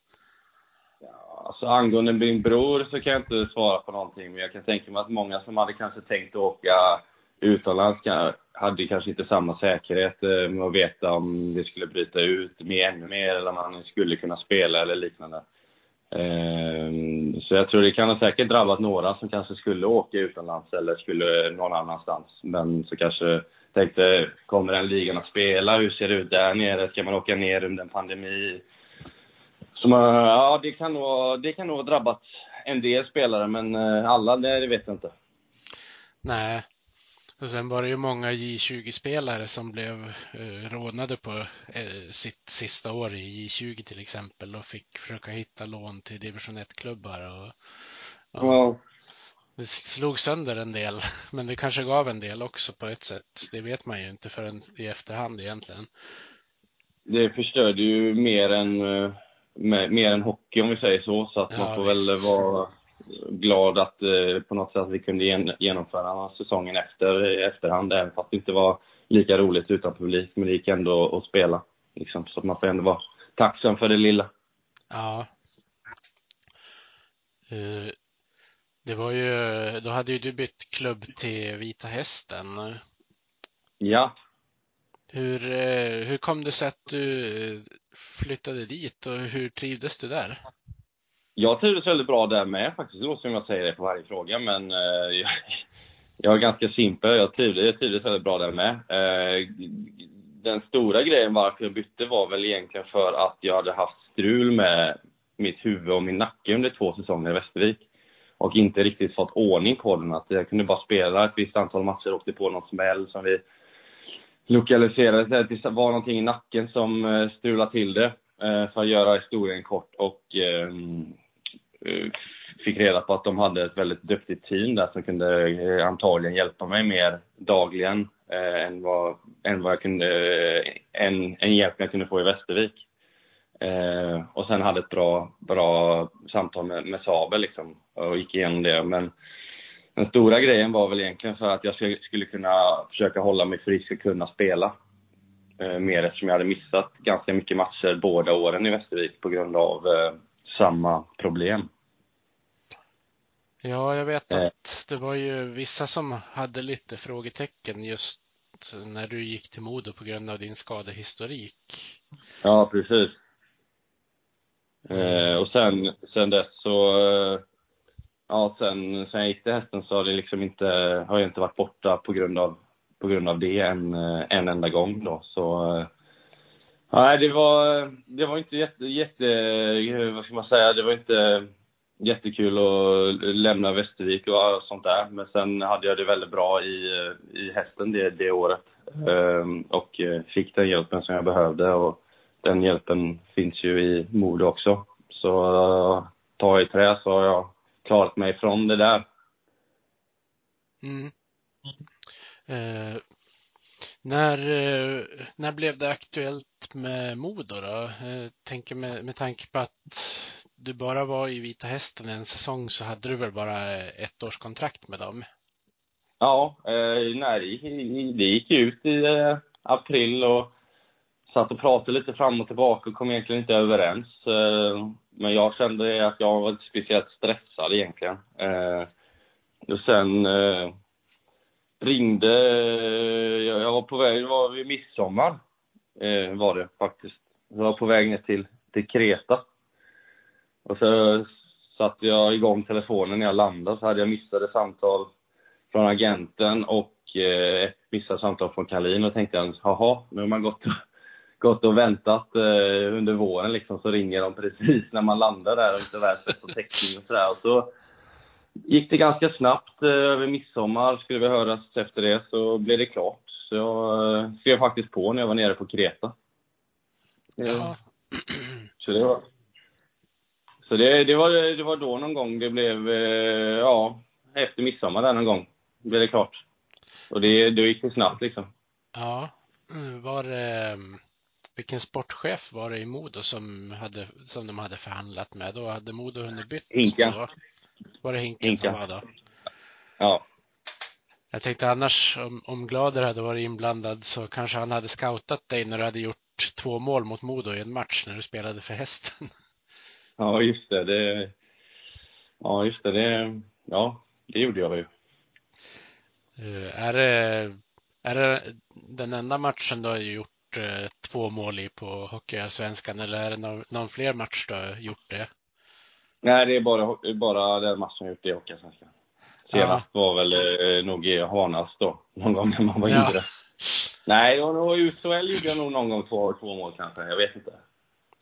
Ja, alltså angående min bror så kan jag inte svara på någonting, men jag kan tänka mig att många som hade kanske tänkt åka utomlands hade kanske inte samma säkerhet eh, med att veta om det skulle bryta ut med ännu mer eller om man skulle kunna spela eller liknande. Ehm, så jag tror det kan ha säkert drabbat några som kanske skulle åka utomlands eller skulle någon annanstans. Men så kanske tänkte, kommer den ligan att spela? Hur ser det ut där nere? Ska man åka ner under en pandemi? Så man, eh, ja, det kan, nog, det kan nog ha drabbat en del spelare, men eh, alla, det vet jag inte. Nej. Och sen var det ju många J20-spelare som blev eh, rånade på eh, sitt sista år i J20 till exempel och fick försöka hitta lån till division 1-klubbar. Och, och ja. Det slog sönder en del, men det kanske gav en del också på ett sätt. Det vet man ju inte förrän i efterhand egentligen. Det förstörde ju mer än eh, mer än hockey om vi säger så. Så att ja, man får visst. väl vara glad att eh, på något sätt vi kunde gen genomföra säsongen efter, i efterhand, även fast det inte var lika roligt utan publik. Men det gick ändå att spela. Liksom, så man får ändå vara tacksam för det lilla. Ja. Uh, det var ju, då hade ju du bytt klubb till Vita Hästen. Ja. Hur, eh, hur kom det sig att du flyttade dit och hur trivdes du där? Jag trivdes väldigt bra där med faktiskt. Det låter som jag säger det på varje fråga, men eh, jag, jag är ganska simpel. Jag trivdes, jag trivdes väldigt bra där med. Eh, den stora grejen varför jag bytte var väl egentligen för att jag hade haft strul med mitt huvud och min nacke under två säsonger i Västervik. Och inte riktigt fått ordning på den. Att jag kunde bara spela ett visst antal matcher och åkte på någon smäll som vi lokaliserade Det var någonting i nacken som eh, strulade till det. Eh, för att göra historien kort och ehm, Eh, fick reda på att de hade ett väldigt duktigt team där som kunde eh, antagligen hjälpa mig mer dagligen eh, än, vad, än vad jag kunde, eh, en, en hjälp jag kunde få i Västervik. Eh, och sen hade ett bra, bra samtal med, med Sabel liksom och gick igenom det. Men den stora grejen var väl egentligen för att jag skulle kunna försöka hålla mig frisk och kunna spela. Eh, mer eftersom jag hade missat ganska mycket matcher båda åren i Västervik på grund av eh, samma problem. Ja, jag vet eh. att det var ju vissa som hade lite frågetecken just när du gick till Modo på grund av din skadehistorik. Ja, precis. Eh, och sen, sen dess så, eh, ja sen, sen jag gick till hästen så har det liksom inte, har jag inte varit borta på grund av, på grund av det en, eh, en enda gång då. Så, eh, nej det var, det var inte jätte, jätte, vad ska man säga, det var inte jättekul att lämna Västervik och sånt där. Men sen hade jag det väldigt bra i, i hästen det, det året. Ehm, och fick den hjälpen som jag behövde. Och den hjälpen finns ju i Modo också. Så ta i trä så har jag klarat mig från det där. Mm. Eh, när, eh, när blev det aktuellt med Modo då? Eh, tänker med, med tanke på att du bara var i Vita Hästen en säsong så hade du väl bara ett års kontrakt med dem? Ja, eh, nej, det gick ut i eh, april och satt och pratade lite fram och tillbaka och kom egentligen inte överens. Eh, men jag kände att jag var inte speciellt stressad egentligen. Eh, och sen eh, ringde, jag var på väg, det var vid midsommar eh, var det faktiskt. Jag var på väg ner till, till Kreta. Och så satte jag igång telefonen när jag landade så hade jag missade samtal från agenten och eh, ett missat samtal från Kalin och tänkte jag, jaha, nu har man gått gått och väntat eh, under våren liksom, så ringer de precis när man landar där och inte världens på täckning och sådär. Och så gick det ganska snabbt eh, över midsommar, skulle vi höras efter det, så blev det klart. Så jag eh, skrev faktiskt på när jag var nere på Kreta. Ja. Så det var, så det, det, var, det var då någon gång det blev, eh, ja, efter midsommar där någon gång blev det klart. Och det, då gick det snabbt liksom. Ja. Var det vilken sportchef var det i Modo som, hade, som de hade förhandlat med? Då hade Modo hunnit bytt. Hinka. Då? Var det Hinken Hinka. som var då? Ja. Jag tänkte annars om, om Glader hade varit inblandad så kanske han hade scoutat dig när du hade gjort två mål mot Modo i en match när du spelade för hästen. Ja, just det. det ja, just det. det. Ja, det gjorde jag ju. Uh, är det, är det den enda matchen du har gjort eh, två mål i på Hockeyallsvenskan eller är det någon, någon fler match du har gjort det? Nej, det är bara, bara den matchen jag gjort i Hockeyallsvenskan. Senast ja. var väl eh, nog i Hanas då, någon gång när man var ja. yngre. Nej, var nog i USHL gjorde jag nog någon gång två, två mål kanske, jag vet inte.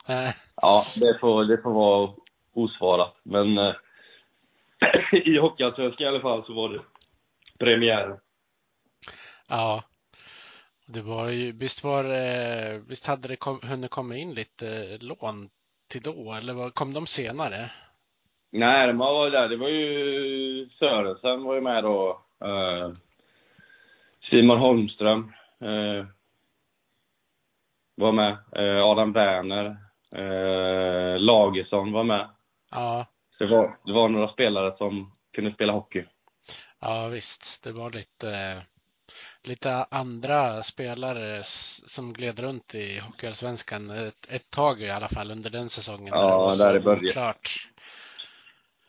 Äh. Ja, det får, det får vara osvarat. Men eh, i Hockeyallsvenskan i alla fall så var det premiären. Ja, det var ju, visst var visst hade det kom, hunnit komma in lite lån till då, eller kom de senare? Nej, de var där. Det var ju Sörensen var ju med då. Uh, Simon Holmström uh, var med. Uh, Adam Werner. Uh, Lagersson var med. Ja. Det var, det var några spelare som kunde spela hockey. Ja, visst. Det var lite lite andra spelare som gled runt i Hockeyallsvenskan ett, ett tag i alla fall under den säsongen. Ja, det var där i början. Klart.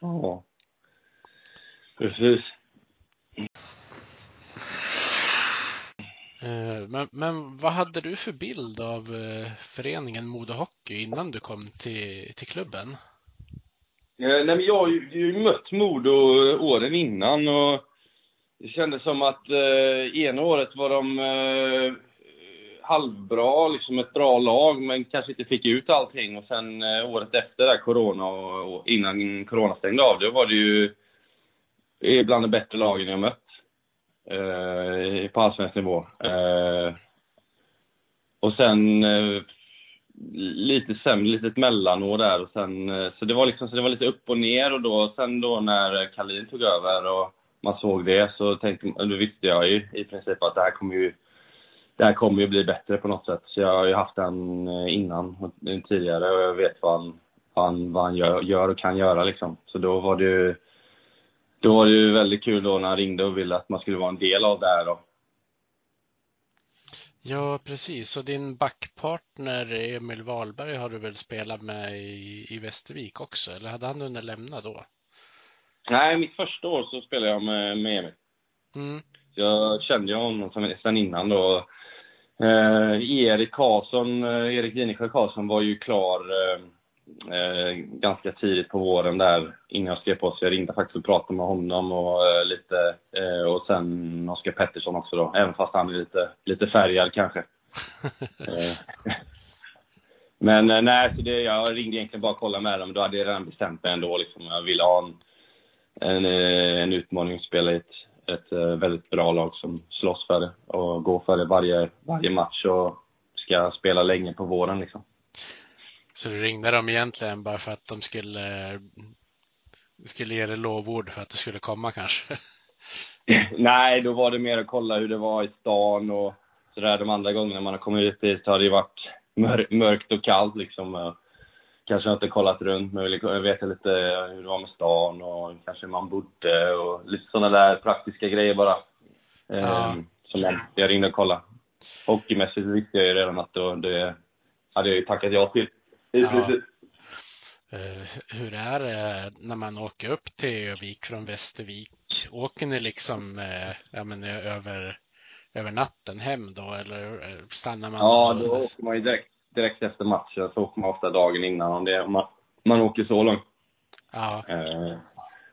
Ja, precis. Eh, men, men vad hade du för bild av eh, föreningen Modo Hockey innan du kom till, till klubben? Eh, nej, men jag har ju, ju mött Modo åren innan och det kändes som att eh, ena året var de eh, halvbra, liksom ett bra lag, men kanske inte fick ut allting. Och sen eh, året efter där, corona och, och, innan corona stängde av, då var det ju eh, bland de bättre lagen jag mött. Eh, på allsvensk nivå. Eh, och sen, eh, lite sämre, litet mellanår där och sen, eh, så det var liksom, så det var lite upp och ner och då, sen då när Kalin tog över och man såg det så tänkte, då visste jag ju i princip att det här kommer ju, det här kommer ju bli bättre på något sätt. Så jag har ju haft den eh, innan, tidigare och jag vet vad han, vad han, vad han gör, gör och kan göra liksom. Så då var det ju, då var det ju väldigt kul då när han ringde och ville att man skulle vara en del av det här då. Ja, precis. Och din backpartner Emil Wahlberg har du väl spelat med i, i Västervik också? Eller hade han hunnit lämna då? Nej, mitt första år så spelade jag med, med Emil. Mm. Jag kände ju honom sen innan då. Eh, Erik Karlsson, eh, Erik Ginesjö Karlsson var ju klar eh, eh, ganska tidigt på våren där innan jag skrev på. Så jag ringde faktiskt och pratade med honom och eh, lite, eh, och sen Oskar Pettersson också då. Även fast han är lite, lite färgad kanske. Men nej, så det, jag ringde egentligen bara och kollade med dem. Då hade jag redan bestämt mig ändå liksom. Jag ville ha en, en, en utmaning att spela i ett, ett väldigt bra lag som slåss för det och gå för det varje, varje match och ska spela länge på våren liksom. Så du ringde dem egentligen bara för att de skulle, skulle ge dig lovord för att du skulle komma kanske? Nej, då var det mer att kolla hur det var i stan och sådär. De andra gångerna man har kommit ut dit har det varit mörkt och kallt liksom. Kanske inte kollat runt, men jag vet lite hur det var med stan och kanske man bodde och lite sådana där praktiska grejer bara. Ja. Ehm, som jag, jag ringde och kollade. Hockeymässigt visste jag ju redan att det, det hade jag ju tackat ja till. Ja. Uh, hur är det när man åker upp till Övik från Västervik? Åker ni liksom uh, ja, men, över, över natten hem då eller stannar man? Ja, då åker man ju direkt, direkt efter matchen. Så åker man ofta dagen innan om, det, man, man åker så långt. Ja. Uh,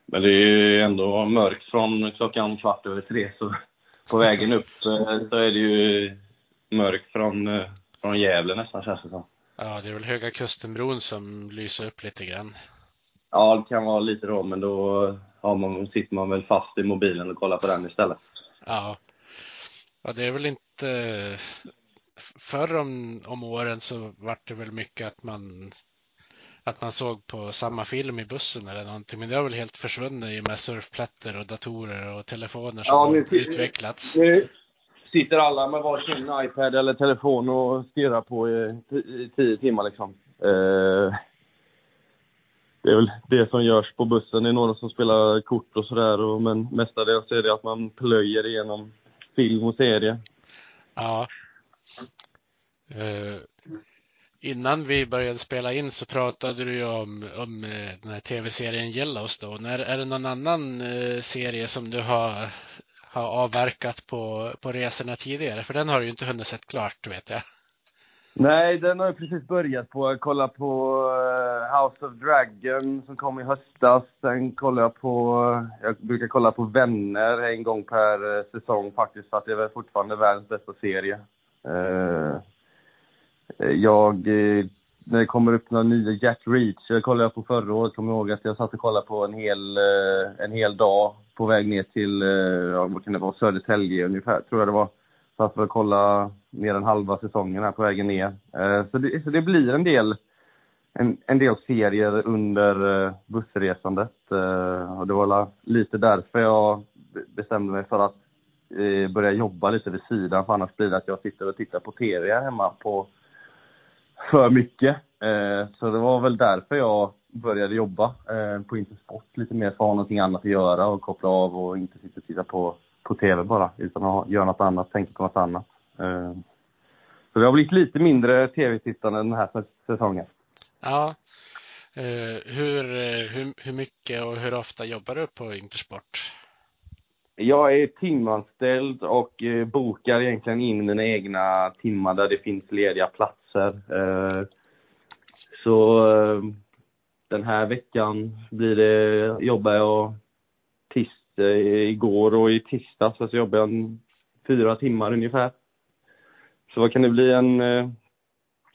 men det är ju ändå mörkt från klockan kvart över tre så på vägen upp så, så är det ju mörkt från, från Gävle nästan känns det som. Ja, det är väl Höga Kustenbron som lyser upp lite grann. Ja, det kan vara lite då, men då ja, man, sitter man väl fast i mobilen och kollar på den istället. Ja, ja det är väl inte... Förr om, om åren så var det väl mycket att man att man såg på samma film i bussen eller någonting. Men det har väl helt försvunnit i och med surfplattor och datorer och telefoner som ja, har utvecklats. Nu, sitter alla med varsin iPad eller telefon och stirrar på i tio timmar liksom. Eh, det är väl det som görs på bussen. Det är några som spelar kort och sådär, men mestadels är det att man plöjer igenom film och serie. Ja. Eh, innan vi började spela in så pratade du ju om, om eh, den här tv-serien Yellowstone. Är, är det någon annan eh, serie som du har har avverkat på, på resorna tidigare? För den har du ju inte hunnit sett klart, vet jag. Nej, den har jag precis börjat på. Jag kollar på House of Dragon som kom i höstas. Sen kollar jag på, jag brukar kolla på Vänner en gång per säsong faktiskt, för att det är väl fortfarande världens bästa serie. Eh, jag, eh, när det kommer upp några nya Jack Reach, jag kollade på förra året, kommer ihåg att jag satt och kollade på en hel, eh, en hel dag på väg ner till, ja, vad kan det vara, Södertälje ungefär, tror jag det var. Satt för att kolla mer än halva säsongen här på vägen ner. Så det, så det blir en del, en, en del serier under bussresandet. Och det var lite därför jag bestämde mig för att börja jobba lite vid sidan, för annars blir det att jag sitter och tittar på TV här hemma på för mycket. Eh, så det var väl därför jag började jobba eh, på Intersport lite mer för att ha någonting annat att göra och koppla av och inte sitta och titta på, på TV bara, utan att göra något annat, tänka på något annat. Eh, så det har blivit lite mindre TV-tittande den här säsongen. Ja. Hur, hur, hur mycket och hur ofta jobbar du på Intersport? Jag är timanställd och eh, bokar egentligen in mina egna timmar där det finns lediga platser. Eh, så eh, den här veckan blir det, jobbar jag tis, eh, igår och i tisdags så jobbar jag fyra timmar ungefär. Så vad kan det bli en... Eh,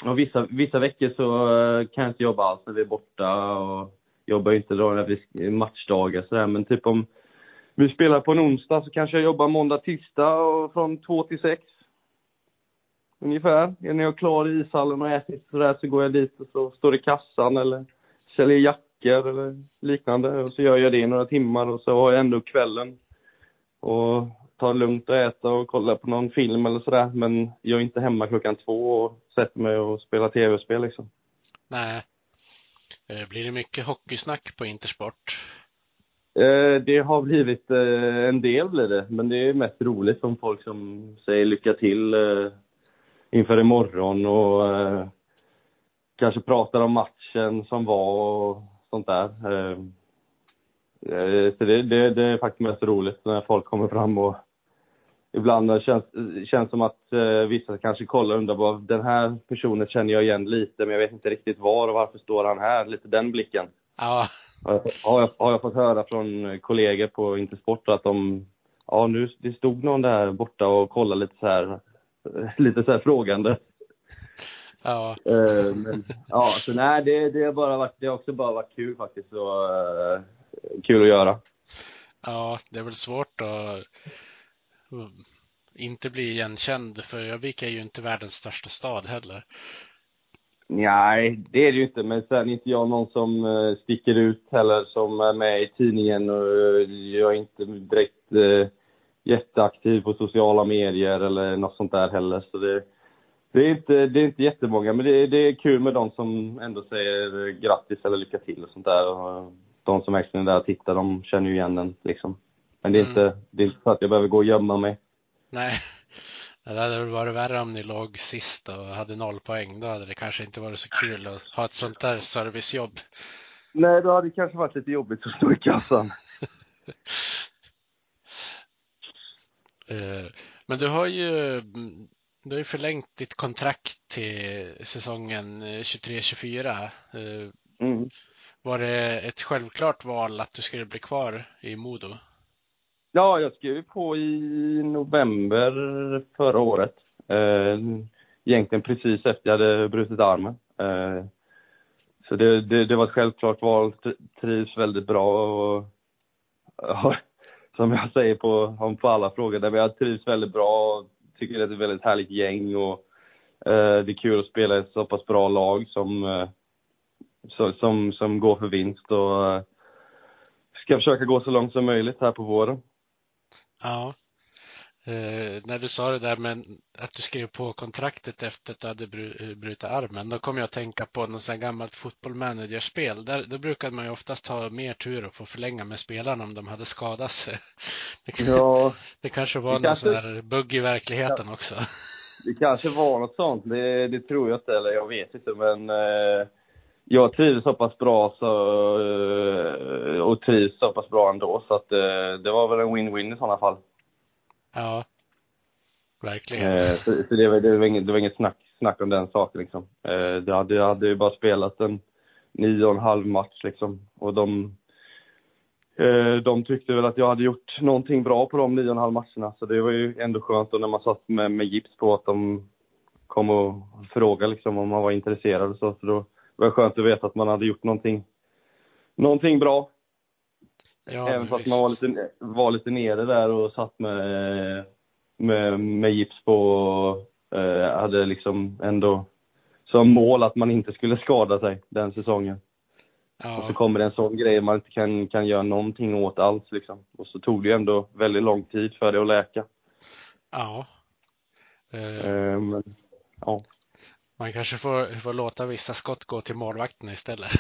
och vissa, vissa veckor så eh, kan jag inte jobba alls när vi är borta och jobbar inte då när vi matchdagar sådär men typ om vi spelar på en onsdag så kanske jag jobbar måndag, tisdag och från två till sex. ungefär. När jag är klar i ishallen och ätit sådär så går jag dit och så står i kassan eller säljer jackor eller liknande. Och så gör jag det i några timmar och så har jag ändå kvällen och tar det lugnt och äta och kolla på någon film eller sådär. Men jag är inte hemma klockan två och sätter mig och spelar tv-spel liksom. Nej. Eh, blir det mycket hockeysnack på Intersport? Eh, det har blivit, eh, en del blir det, men det är mest roligt som folk som säger lycka till eh, inför imorgon och eh, kanske pratar om matchen som var och sånt där. Eh, eh så det, det, det är faktiskt mest roligt när folk kommer fram och ibland känns känns som att eh, vissa kanske kollar och undrar vad den här personen känner jag igen lite, men jag vet inte riktigt var och varför står han här? Lite den blicken. Ja, har jag, har jag fått höra från kollegor på Intersport att de, ja nu, det stod någon där borta och kollade lite så här, lite så här frågande. ja, Eh, men, ja, så nej, det, det har bara varit, det har också bara varit kul faktiskt och eh, kul att göra. ja, det är väl svårt att mm, inte bli igenkänd för Övik är ju inte världens största stad heller. Nej, det är det ju inte, men sen är inte jag någon som eh, sticker ut heller, som är med i tidningen och eh, jag är inte direkt eh, jätteaktiv på sociala medier eller något sånt där heller. Så det, det, är, inte, det är inte jättemånga, men det, det är kul med de som ändå säger eh, grattis eller lycka till och sånt där. Och de som verkligen är där och tittar, de känner ju igen den liksom. Men det är, Mm. inte, det är inte så att jag behöver gå och gömma mig. Nej, det hade varit värre om ni låg sist och hade noll poäng. Då hade det kanske inte varit så kul att ha ett sånt där servicejobb. Nej, då hade det kanske varit lite jobbigt att stå i kassan. Eh, Men du har ju, du har ju förlängt ditt kontrakt till säsongen eh, 23-24. Eh, Mm. Var det ett självklart val att du skulle bli kvar i Modo? Ja, jag skrev på i november förra året. Eh, egentligen precis efter jag hade brutit armen. Eh, så det, det, det var ett självklart val. Trivs väldigt bra och ja, som jag säger på, på alla frågor, där jag trivs väldigt bra och tycker det är ett väldigt härligt gäng och eh, det är kul att spela i ett så pass bra lag som, eh, så, som, som går för vinst och eh, ska försöka gå så långt som möjligt här på våren. Ja. Eh, när du sa det där med att du skrev på kontraktet efter att du hade eh, brutit armen, då kom jag att tänka på något sånt gammalt fotbollmanagerspel. Där, då brukade man ju oftast ha mer tur att få förlänga med spelarna om de hade skadat sig. Det, Ja, det kanske var Det någon kanske- sån här bugg i verkligheten också. Det kanske var något sånt, det, det tror jag inte, eller jag vet inte, men eh, jag trivdes så pass bra så, eh, och trivs så pass bra ändå, så att eh, det var väl en win-win i sådana fall. Ja, verkligen. Eh, så så det, var, det, var inget, det var inget snack, snack om den saken liksom. Eh, det hade, jag hade ju bara spelat en nio och en halv match liksom, och de eh, de tyckte väl att jag hade gjort någonting bra på de nio och en halv matcherna, så det var ju ändå skönt och när man satt med, med gips på att de kom och frågade liksom om man var intresserad och så, så då var det skönt att veta att man hade gjort någonting, någonting bra. Ja, Även fast man var lite, var lite nere där och satt med, med, med gips på och eh, hade liksom ändå som mål att man inte skulle skada sig den säsongen. Och så Ja, kommer det en sån grej man inte kan, kan göra någonting åt alls liksom. Och så tog det ju ändå väldigt lång tid för det att läka. ja. Eh, Eh, men, ja. Man kanske får, får låta vissa skott gå till målvakten istället.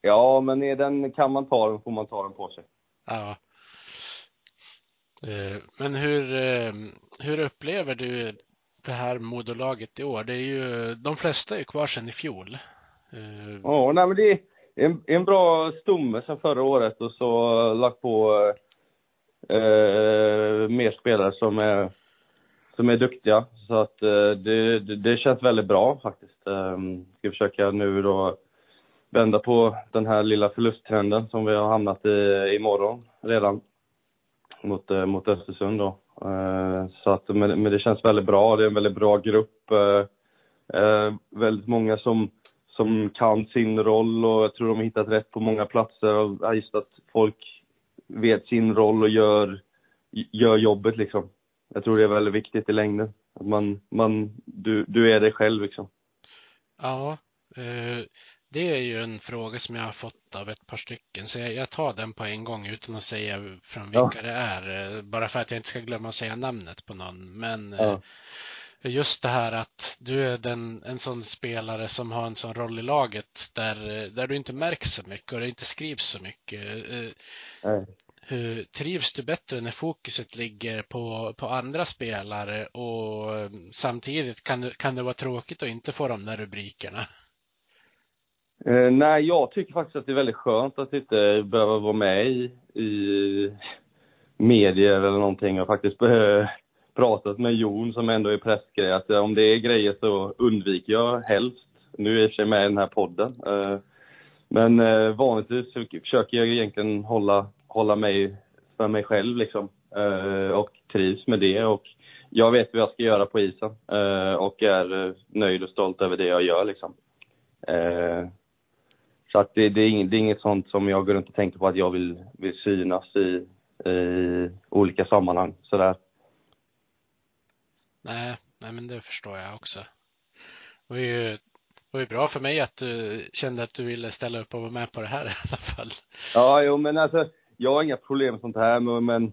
ja, men är den, kan man ta den får man ta den på sig. Ja. Eh, Men hur, eh, hur upplever du det här modolaget i år? Det är ju, de flesta är ju kvar sedan i fjol. Eh, Ja, nej men det är en, en bra stomme sen förra året och så lagt på eh, mer spelare som är, som är duktiga. Så att eh, det, det, det känns väldigt bra faktiskt. Jag ska försöka nu då vända på den här lilla förlusttrenden som vi har hamnat i imorgon redan mot, eh, mot Östersund då. Ehm, så att, men, men det känns väldigt bra. Det är en väldigt bra grupp. Eh, väldigt många som, som kan sin roll och jag tror de har hittat rätt på många platser. Och just att folk vet sin roll och gör, gör jobbet liksom. Jag tror det är väldigt viktigt i längden. Att man, man, du, du är dig själv liksom. Ja, eh, det är ju en fråga som jag har fått av ett par stycken, så jag, tar den på en gång utan att säga från vilka Ja. det är, eh, bara för att jag inte ska glömma att säga namnet på någon. Men eh, Ja. just det här att du är den, en sån spelare som har en sån roll i laget där, där du inte märks så mycket och det inte skrivs så mycket. Nej hur, trivs du bättre när fokuset ligger på, på andra spelare och mm, samtidigt kan, det- kan det vara tråkigt att inte få de där rubrikerna? Eh, nej, jag tycker faktiskt att det är väldigt skönt att inte behöva vara med i, i medier eller någonting och faktiskt eh, pratat med Jon som ändå är pressgrej att eh, om det är grejer så undviker jag helst. Nu är jag i och för sig med i den här podden. Eh, men eh, vanligtvis försöker jag egentligen hålla, hålla mig för mig själv liksom. Eh, och trivs med det och jag vet vad jag ska göra på isen eh, och är eh, nöjd och stolt över det jag gör liksom. Så att det, det, är inget, det är inget sånt som jag går runt och tänker på att jag vill, vill synas i, i olika sammanhang sådär. Nej, nej, men det förstår jag också. Det var ju, var ju bra för mig att du kände att du ville ställa upp och vara med på det här i alla fall. Ja, jo, men alltså, jag har inga problem med sånt här, men, men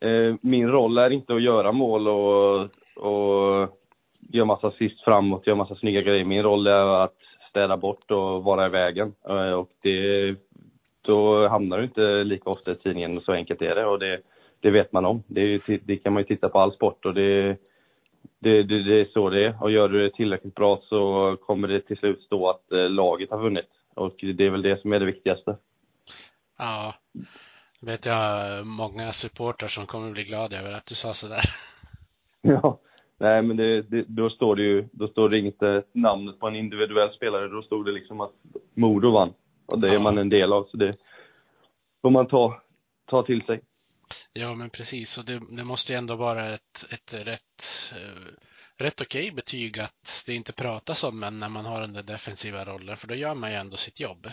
eh, min roll är inte att göra mål och, och göra massa assist framåt, göra massa snygga grejer. Min roll är att städa bort och vara i vägen. Eh, och det, då hamnar du inte lika ofta i tidningen, så enkelt är det. Och det, det vet man om. Det, det kan man ju titta på all sport och det, det, det, det är så det är. Och gör du det tillräckligt bra så kommer det till slut stå att eh, laget har vunnit. Och det är väl det som är det viktigaste. Ja, vet jag många supportrar som kommer bli glada över att du sa sådär. Ja, nej men det, det, då står det ju, då står det inte namnet på en individuell spelare, då stod det liksom att Modo vann. Och det är Ja. man en del av, så det får man ta, ta till sig. Ja, men precis. Och det, det måste ju ändå vara ett, ett rätt, eh, rätt okej betyg att det inte pratas om en när man har den där defensiva rollen, för då gör man ju ändå sitt jobb.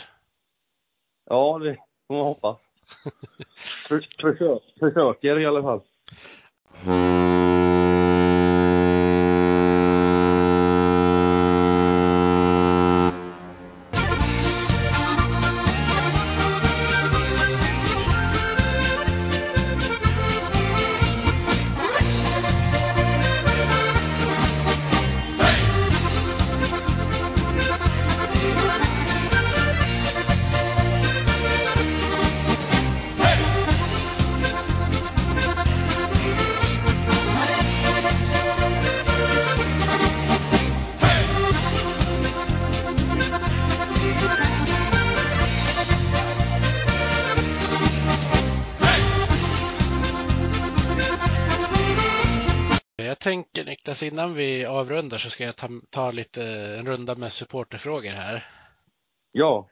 Ja, det får man hoppas. För, försök, försöker i alla fall. Niklas, innan vi avrundar så ska jag ta, ta lite en runda med supporterfrågor här. Ja,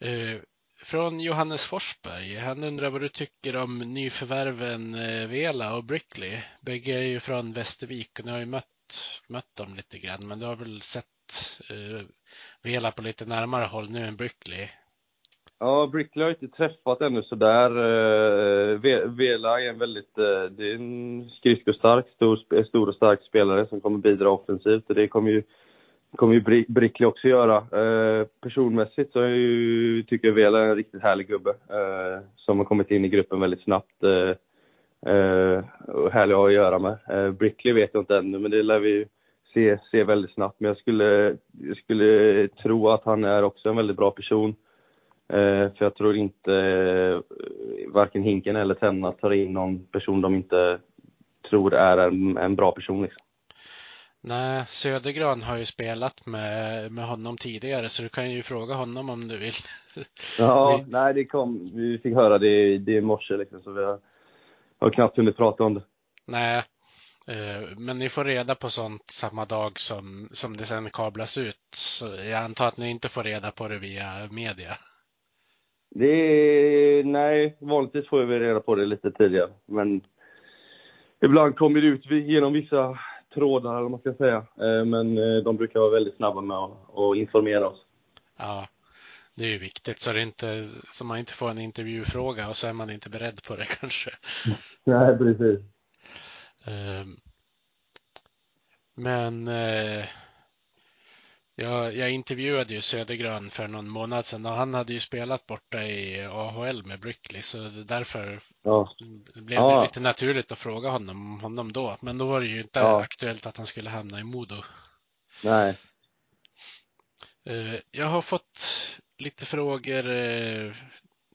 Eh, Från Johannes Forsberg. Han undrar vad du tycker om nyförvärven eh, Vela och Brickley. Bägge är ju från Västervik och ni har ju mött, mött dem lite grann, men du har väl sett eh, Vela på lite närmare håll nu än Brickley ja Brickley har jag inte träffat ännu sådär. Eh, Vela är en väldigt, eh, det är en skridskostark, stor, stor och stark spelare som kommer bidra offensivt och det kommer ju kommer ju Brickley också göra. Eh, personmässigt så är ju, tycker jag Vela är en riktigt härlig gubbe. Som har kommit in i gruppen väldigt snabbt. Och härlig att ha att göra med. Brickley vet jag inte ännu, men det lär vi ju se, se väldigt snabbt. Men jag skulle, jag skulle tro att han är också en väldigt bra person. Eh, för jag tror inte eh, varken Hinken eller Tenna tar in någon person de inte tror är en, en bra person. Liksom. Nej, Södergran har ju spelat med, med honom tidigare så du kan ju fråga honom om du vill. Ja, Vi- nej det kom, vi fick höra det, det i morse liksom, så vi har, har knappt hunnit prata om det. Nej, eh, men ni får reda på sånt samma dag som, som det sen kablas ut. Så jag antar att ni inte får reda på det via media. Det nej, vanligtvis får vi reda på det lite tidigare, men ibland kommer det ut genom vissa trådar, eller vad man ska säga. Eh, Men eh, de brukar vara väldigt snabba med att, informera oss. Ja, det är ju viktigt så det inte, så man inte får en intervjufråga och så är man inte beredd på det kanske. Nej, precis. Eh, Men eh, jag, jag intervjuade ju Södergrön för någon månad sedan och han hade ju spelat borta i AHL med Brickley så därför Ja. blev det Ja. lite naturligt att fråga honom, honom då. Men då var det ju inte Ja. aktuellt att han skulle hamna i Modo. Nej. Eh, Jag har fått lite frågor.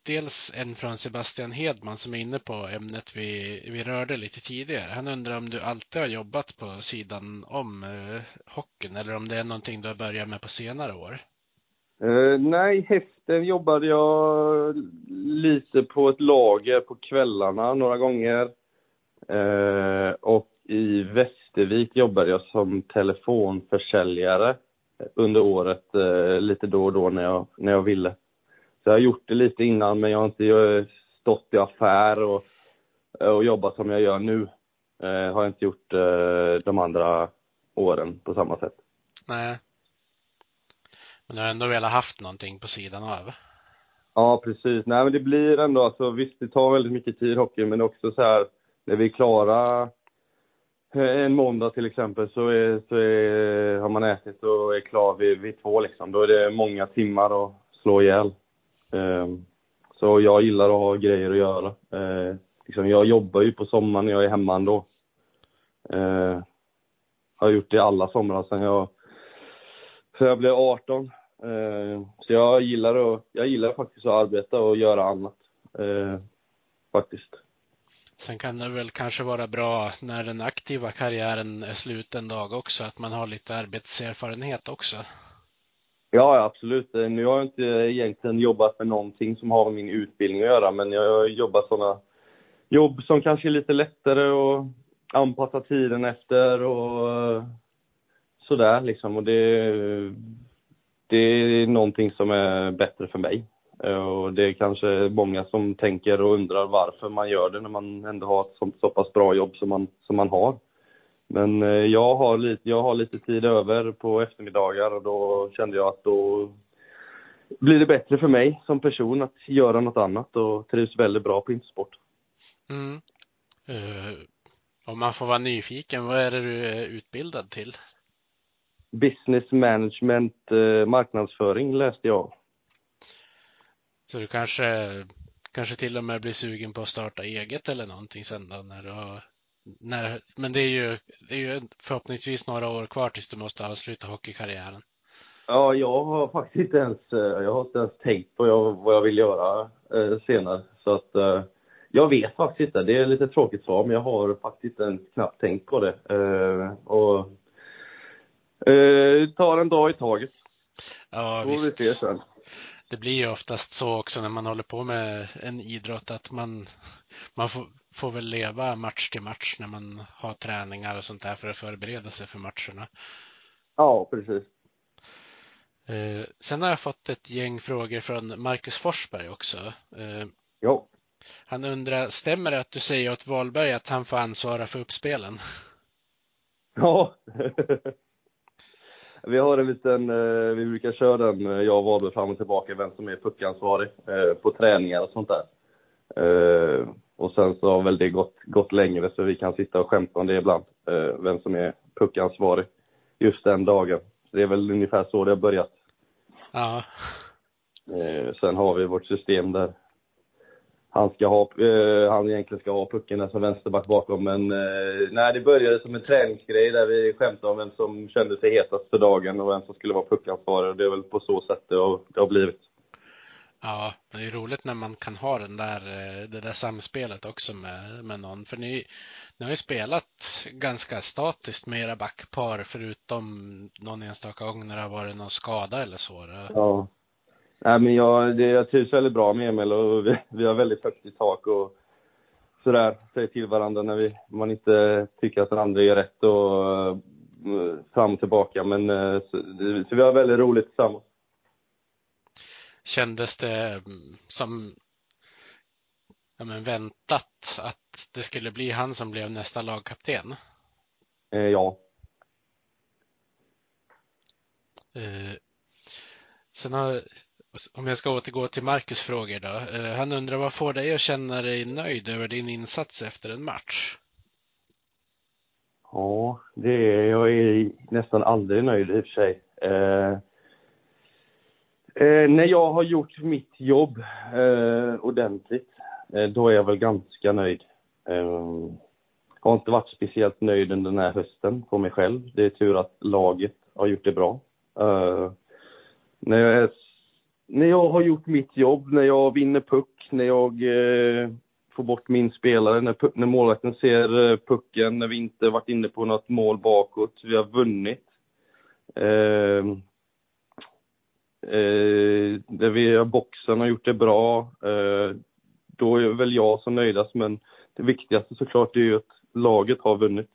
Dels en från Sebastian Hedman som är inne på ämnet vi, vi rörde lite tidigare. Han undrar om du alltid har jobbat på sidan om eh, hockeyn eller om det är någonting du har börjat med på senare år. Eh, nej, hästen jobbade jag lite på ett lager på kvällarna några gånger. Eh, och i Västervik jobbade jag som telefonförsäljare under året eh, lite då och då när jag, när jag ville. Så jag har gjort det lite innan men jag har inte eh, stått i affär och, och jobbat som jag gör nu. Eh, har jag inte gjort eh, de andra åren på samma sätt. Nej. Men du har ändå velat haft någonting på sidan av. Ja, precis. Nej, men det blir ändå, alltså, visst det tar väldigt mycket tid hockey, men också så här, när vi är klara eh, en måndag till exempel så, är, så är, har man ätit och är klar vid, vid två liksom. Då är det många timmar att slå ihjäl. Ehm, så jag gillar att ha grejer att göra. Eh, liksom, jag jobbar ju på sommaren när jag är hemma ändå. Jag har gjort det alla somrar sedan jag, sedan jag blev 18. Eh, så jag gillar, att, jag gillar faktiskt att arbeta och göra annat. Faktiskt. Sen kan det väl kanske vara bra när den aktiva karriären är slut en dag också, att man har lite arbetserfarenhet också. Ja, absolut. Eh, nu har jag inte egentligen jobbat med någonting som har med min utbildning att göra, men jag har jobbat sådana jobb som kanske är lite lättare att anpassa tiden efter och eh, sådär liksom. Och det, det är någonting som är bättre för mig. Eh, och det är kanske många som tänker och undrar varför man gör det när man ändå har ett sånt, så pass bra jobb som man, som man har. Men eh, jag har, lite, jag har lite tid över på eftermiddagar och då kände jag att då blir det bättre för mig som person att göra något annat och trivs väldigt bra på Intersport. Mm. Eh, om man får vara nyfiken, vad är det du är utbildad till? Business management, eh, marknadsföring läste jag. Så du kanske, kanske till och med blir sugen på att starta eget eller någonting sen då när du har när, men det är ju det är ju förhoppningsvis några år kvar tills du måste avsluta hockeykarriären. Ja, jag har faktiskt inte ens, eh, jag har inte ens tänkt på vad jag vill göra eh, senare. Så att eh, jag vet faktiskt inte. Det är lite tråkigt svar, men jag har faktiskt inte knappt tänkt på det. Och tar en dag i taget. Ja, vi visst. se sen. Det blir ju oftast så också när man håller på med en idrott att man, man får, får väl leva match till match när man har träningar och sånt där för att förbereda sig för matcherna. Ja, precis. Eh, sen har jag fått ett gäng frågor från Marcus Forsberg också. Eh, Ja. han undrar, stämmer det att du säger åt Wahlberg att han får ansvara för uppspelen? Ja. vi har en liten, eh, vi brukar köra den, eh, jag och Wahlberg fram och tillbaka, vem som är puckansvarig eh, på träningar och sånt där. Och sen så har väl det gått, gått längre så vi kan sitta och skämta om det ibland, vem som är puckansvarig just den dagen. Så det är väl ungefär så det har börjat. Ja, sen har vi vårt system där han, ska ha, eh, han egentligen ska ha pucken som vänsterback bakom. Men eh, nej, det började som en träningsgrej där vi skämtade om vem som kände sig hetast för dagen och vem som skulle vara puckansvarig. Det är väl på så sätt det har, det har blivit. ja, det är roligt när man kan ha den där, eh, det där samspelet också med, med någon. För ni, ni har ju spelat ganska statiskt med era backpar förutom någon enstaka gång när det har varit någon skada eller så. Ja. Nej, men jag, det, jag trivs väldigt bra med Emil och vi, vi har väldigt högt i tak och sådär. Säger till varandra när vi, man inte tycker att den andra gör rätt och eh, fram och tillbaka. Men eh, så, så vi har väldigt roligt tillsammans. Kändes det mm, som ja, men väntat att det skulle bli han som blev nästa lagkapten? Eh, ja. Eh, sen har, om jag ska återgå till Marcus frågor då. Eh, han undrar vad får dig att känna dig nöjd över din insats efter en match? Ja, det är, jag är nästan aldrig nöjd i och för sig. Eh, eh, när jag har gjort mitt jobb eh, ordentligt, eh, då är jag väl ganska nöjd. Eh, jag har inte varit speciellt nöjd under den här hösten på mig själv. Det är tur att laget har gjort det bra. Eh, när, jag är, när jag har gjort mitt jobb, när jag vinner puck, när jag eh, får bort min spelare, när, när målvakten ser eh, pucken, när vi inte varit inne på något mål bakåt, vi har vunnit. Eh, eh, där vi boxen har gjort det bra. Eh, då är väl jag som nöjdast, men det viktigaste såklart är ju att laget har vunnit.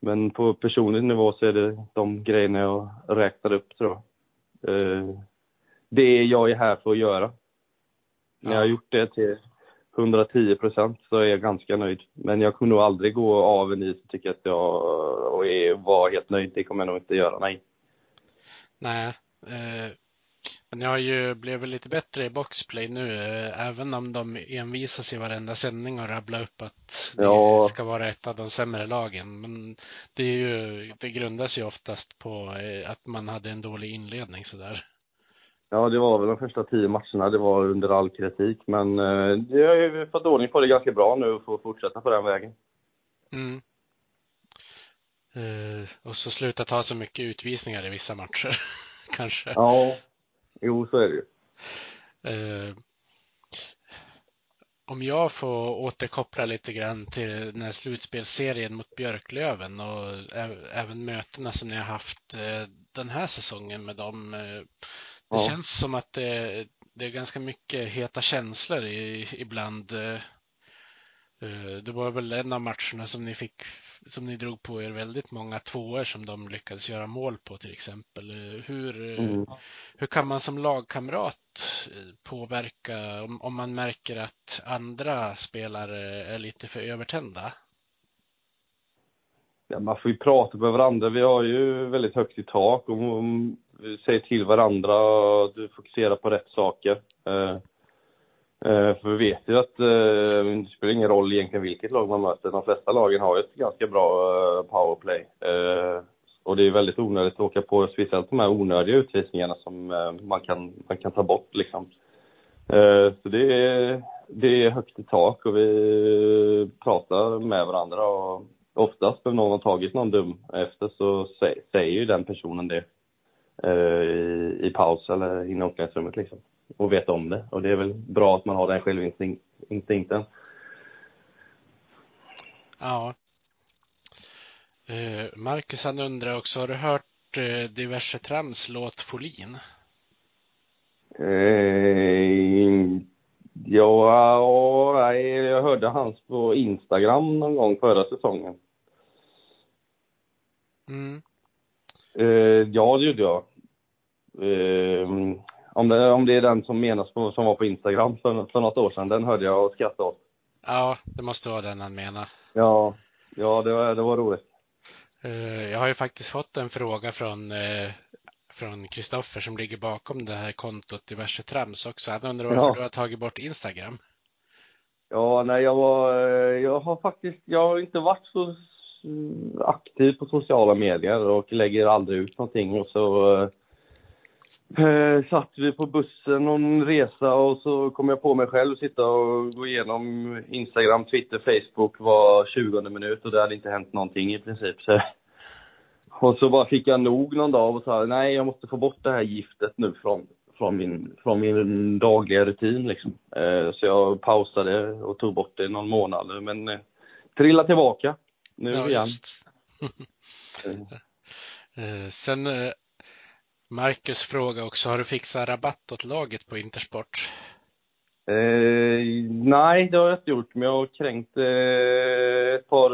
Men på personlig nivå så är det de grejerna jag räknar upp tror jag. Eh, det jag är här för att göra. När jag har gjort det till 110 procent så är jag ganska nöjd. Men jag kommer nog aldrig gå av en is och tycka att jag och är, var helt nöjd. Det kommer jag nog inte göra, nej. Nej, eh, men jag har ju blivit lite bättre i boxplay nu, eh, även om de envisas i varenda sändning och rabbla upp att det Ja. ska vara ett av de sämre lagen. Men det, är ju, det grundas ju oftast på eh, att man hade en dålig inledning sådär. Ja, det var väl de första tio matcherna. Det var under all kritik. Men eh, har ju fått ordning på det ganska bra nu och får fortsätta på den vägen. Mm. Eh, och så sluta ta så mycket utvisningar i vissa matcher, kanske. Ja, jo så är det ju. Eh, om jag får återkoppla lite grann till den här slutspelsserien mot Björklöven och även mötena som ni har haft eh, den här säsongen med dem. Det Ja. känns som att det, det är ganska mycket heta känslor i, ibland. eh, eh, Det var väl en av matcherna som ni fick, som ni drog på er väldigt många tvåor som de lyckades göra mål på till exempel. Eh, Hur, Mm. hur kan man som lagkamrat påverka om, om man märker att andra spelare är lite för övertända? Ja, man får ju prata med varandra. Vi har ju väldigt högt i tak och vi säger till varandra att du fokuserar på rätt saker. Eh, eh, för vi vet ju att eh, det spelar ingen roll egentligen vilket lag man möter. De flesta lagen har ju ett ganska bra eh, powerplay. Eh, och det är väldigt onödigt att åka på speciellt de här onödiga utvisningarna som eh, man, kan, man kan ta bort liksom. Eh, Så det är, det är högt i tak och vi pratar med varandra och oftast när någon har tagit någon dum efter så sä- säger ju den personen det eh, i, i paus eller i omklädningsrummet liksom. Och vet om det. Och det är väl bra att man har den självinstinkten. Ja. Eh, Marcus han undrar också, har du hört eh, diverse trams låt Folin? Eh, ja, jag hörde hans på Instagram någon gång förra säsongen. Mm. Eh, ja, det gjorde jag. Eh, om, det, om det är den som menas på, som var på Instagram för, för något år sedan, den hörde jag och skrattade åt. Ja, det måste vara den han menar. Ja, ja det, var, det var roligt. Eh, Jag har ju faktiskt fått en fråga från från Kristoffer som ligger bakom det här kontot diverse trams också. Han undrar varför Ja. du har tagit bort Instagram. Ja, nej, jag var, eh, jag har faktiskt, jag har inte varit så aktiv på sociala medier och lägger aldrig ut någonting och så eh, eh, satt vi på bussen någon resa och så kom jag på mig själv sitta och gå igenom Instagram, Twitter, Facebook var 20 minut och det hade inte hänt någonting i princip. Så, och så bara fick jag nog någon dag och sa nej, jag måste få bort det här giftet nu från, från, min, från min dagliga rutin liksom. Eh, så jag pausade och tog bort det någon månad men eh, trilla tillbaka nu Ja, igen. Eh, Sen eh, Marcus fråga också, har du fixat rabatt åt laget på Intersport? Eh, nej, det har jag inte gjort, men jag har kränkt eh, ett par,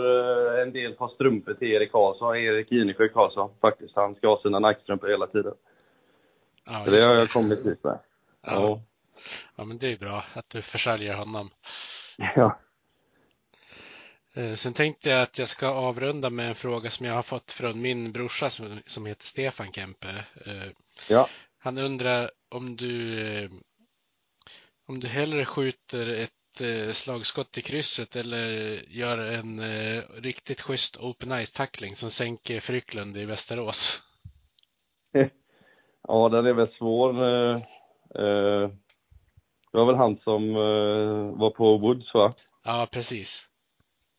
eh, en del par strumpor till Erik Karlsson, Erik Ginesjö Karlsson faktiskt. Han ska ha sina Nike-strumpor hela tiden. Ja, Så det har jag kommit dit med. Ja. Ja. Ja, men det är bra att du försäljer honom. ja. Eh, Sen tänkte jag att jag ska avrunda med en fråga som jag har fått från min brorsa som, som heter Stefan Kempe. Eh, Ja. Han undrar om du om du hellre skjuter ett eh, slagskott i krysset eller gör en eh, riktigt schysst open ice tackling som sänker Frycklund i Västerås? Ja, den är väl svår. Eh, det var väl han som var på Woods va? Ja, precis.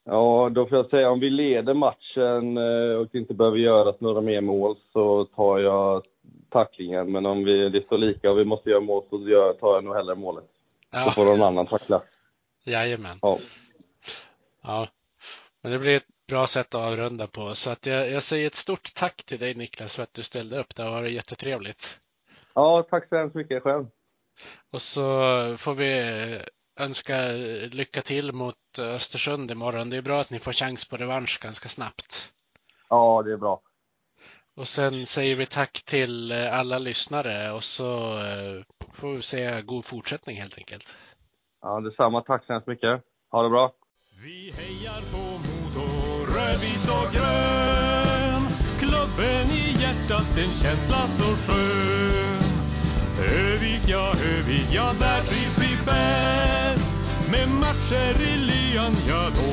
Ja, då får jag säga om vi leder matchen och inte behöver göra några mer mål så tar jag tacklingen. Men om vi, det står lika och vi måste göra mål så tar jag nog hellre målet. Då Ja, får någon annan tackla. jajamän. Ja. Ja, men det blir ett bra sätt att avrunda på. Så att jag, jag säger ett stort tack till dig Niklas för att du ställde upp. Det har varit jättetrevligt. ja, tack så hemskt mycket själv. Och så får vi önska lycka till mot Östersund imorgon. Det är bra att ni får chans på revansch ganska snabbt. Ja, det är bra. Och sen säger vi tack till alla lyssnare och så eh, får vi säga god fortsättning helt enkelt. Ja, detsamma. Tack så hemskt mycket. Ha det bra. Vi hejar på Modo, rödvit och grön. Klubben i hjärtat, en känsla så skön. Övik, ja, Övik, ja, där trivs vi bäst. Med matcher i lyan, ja, då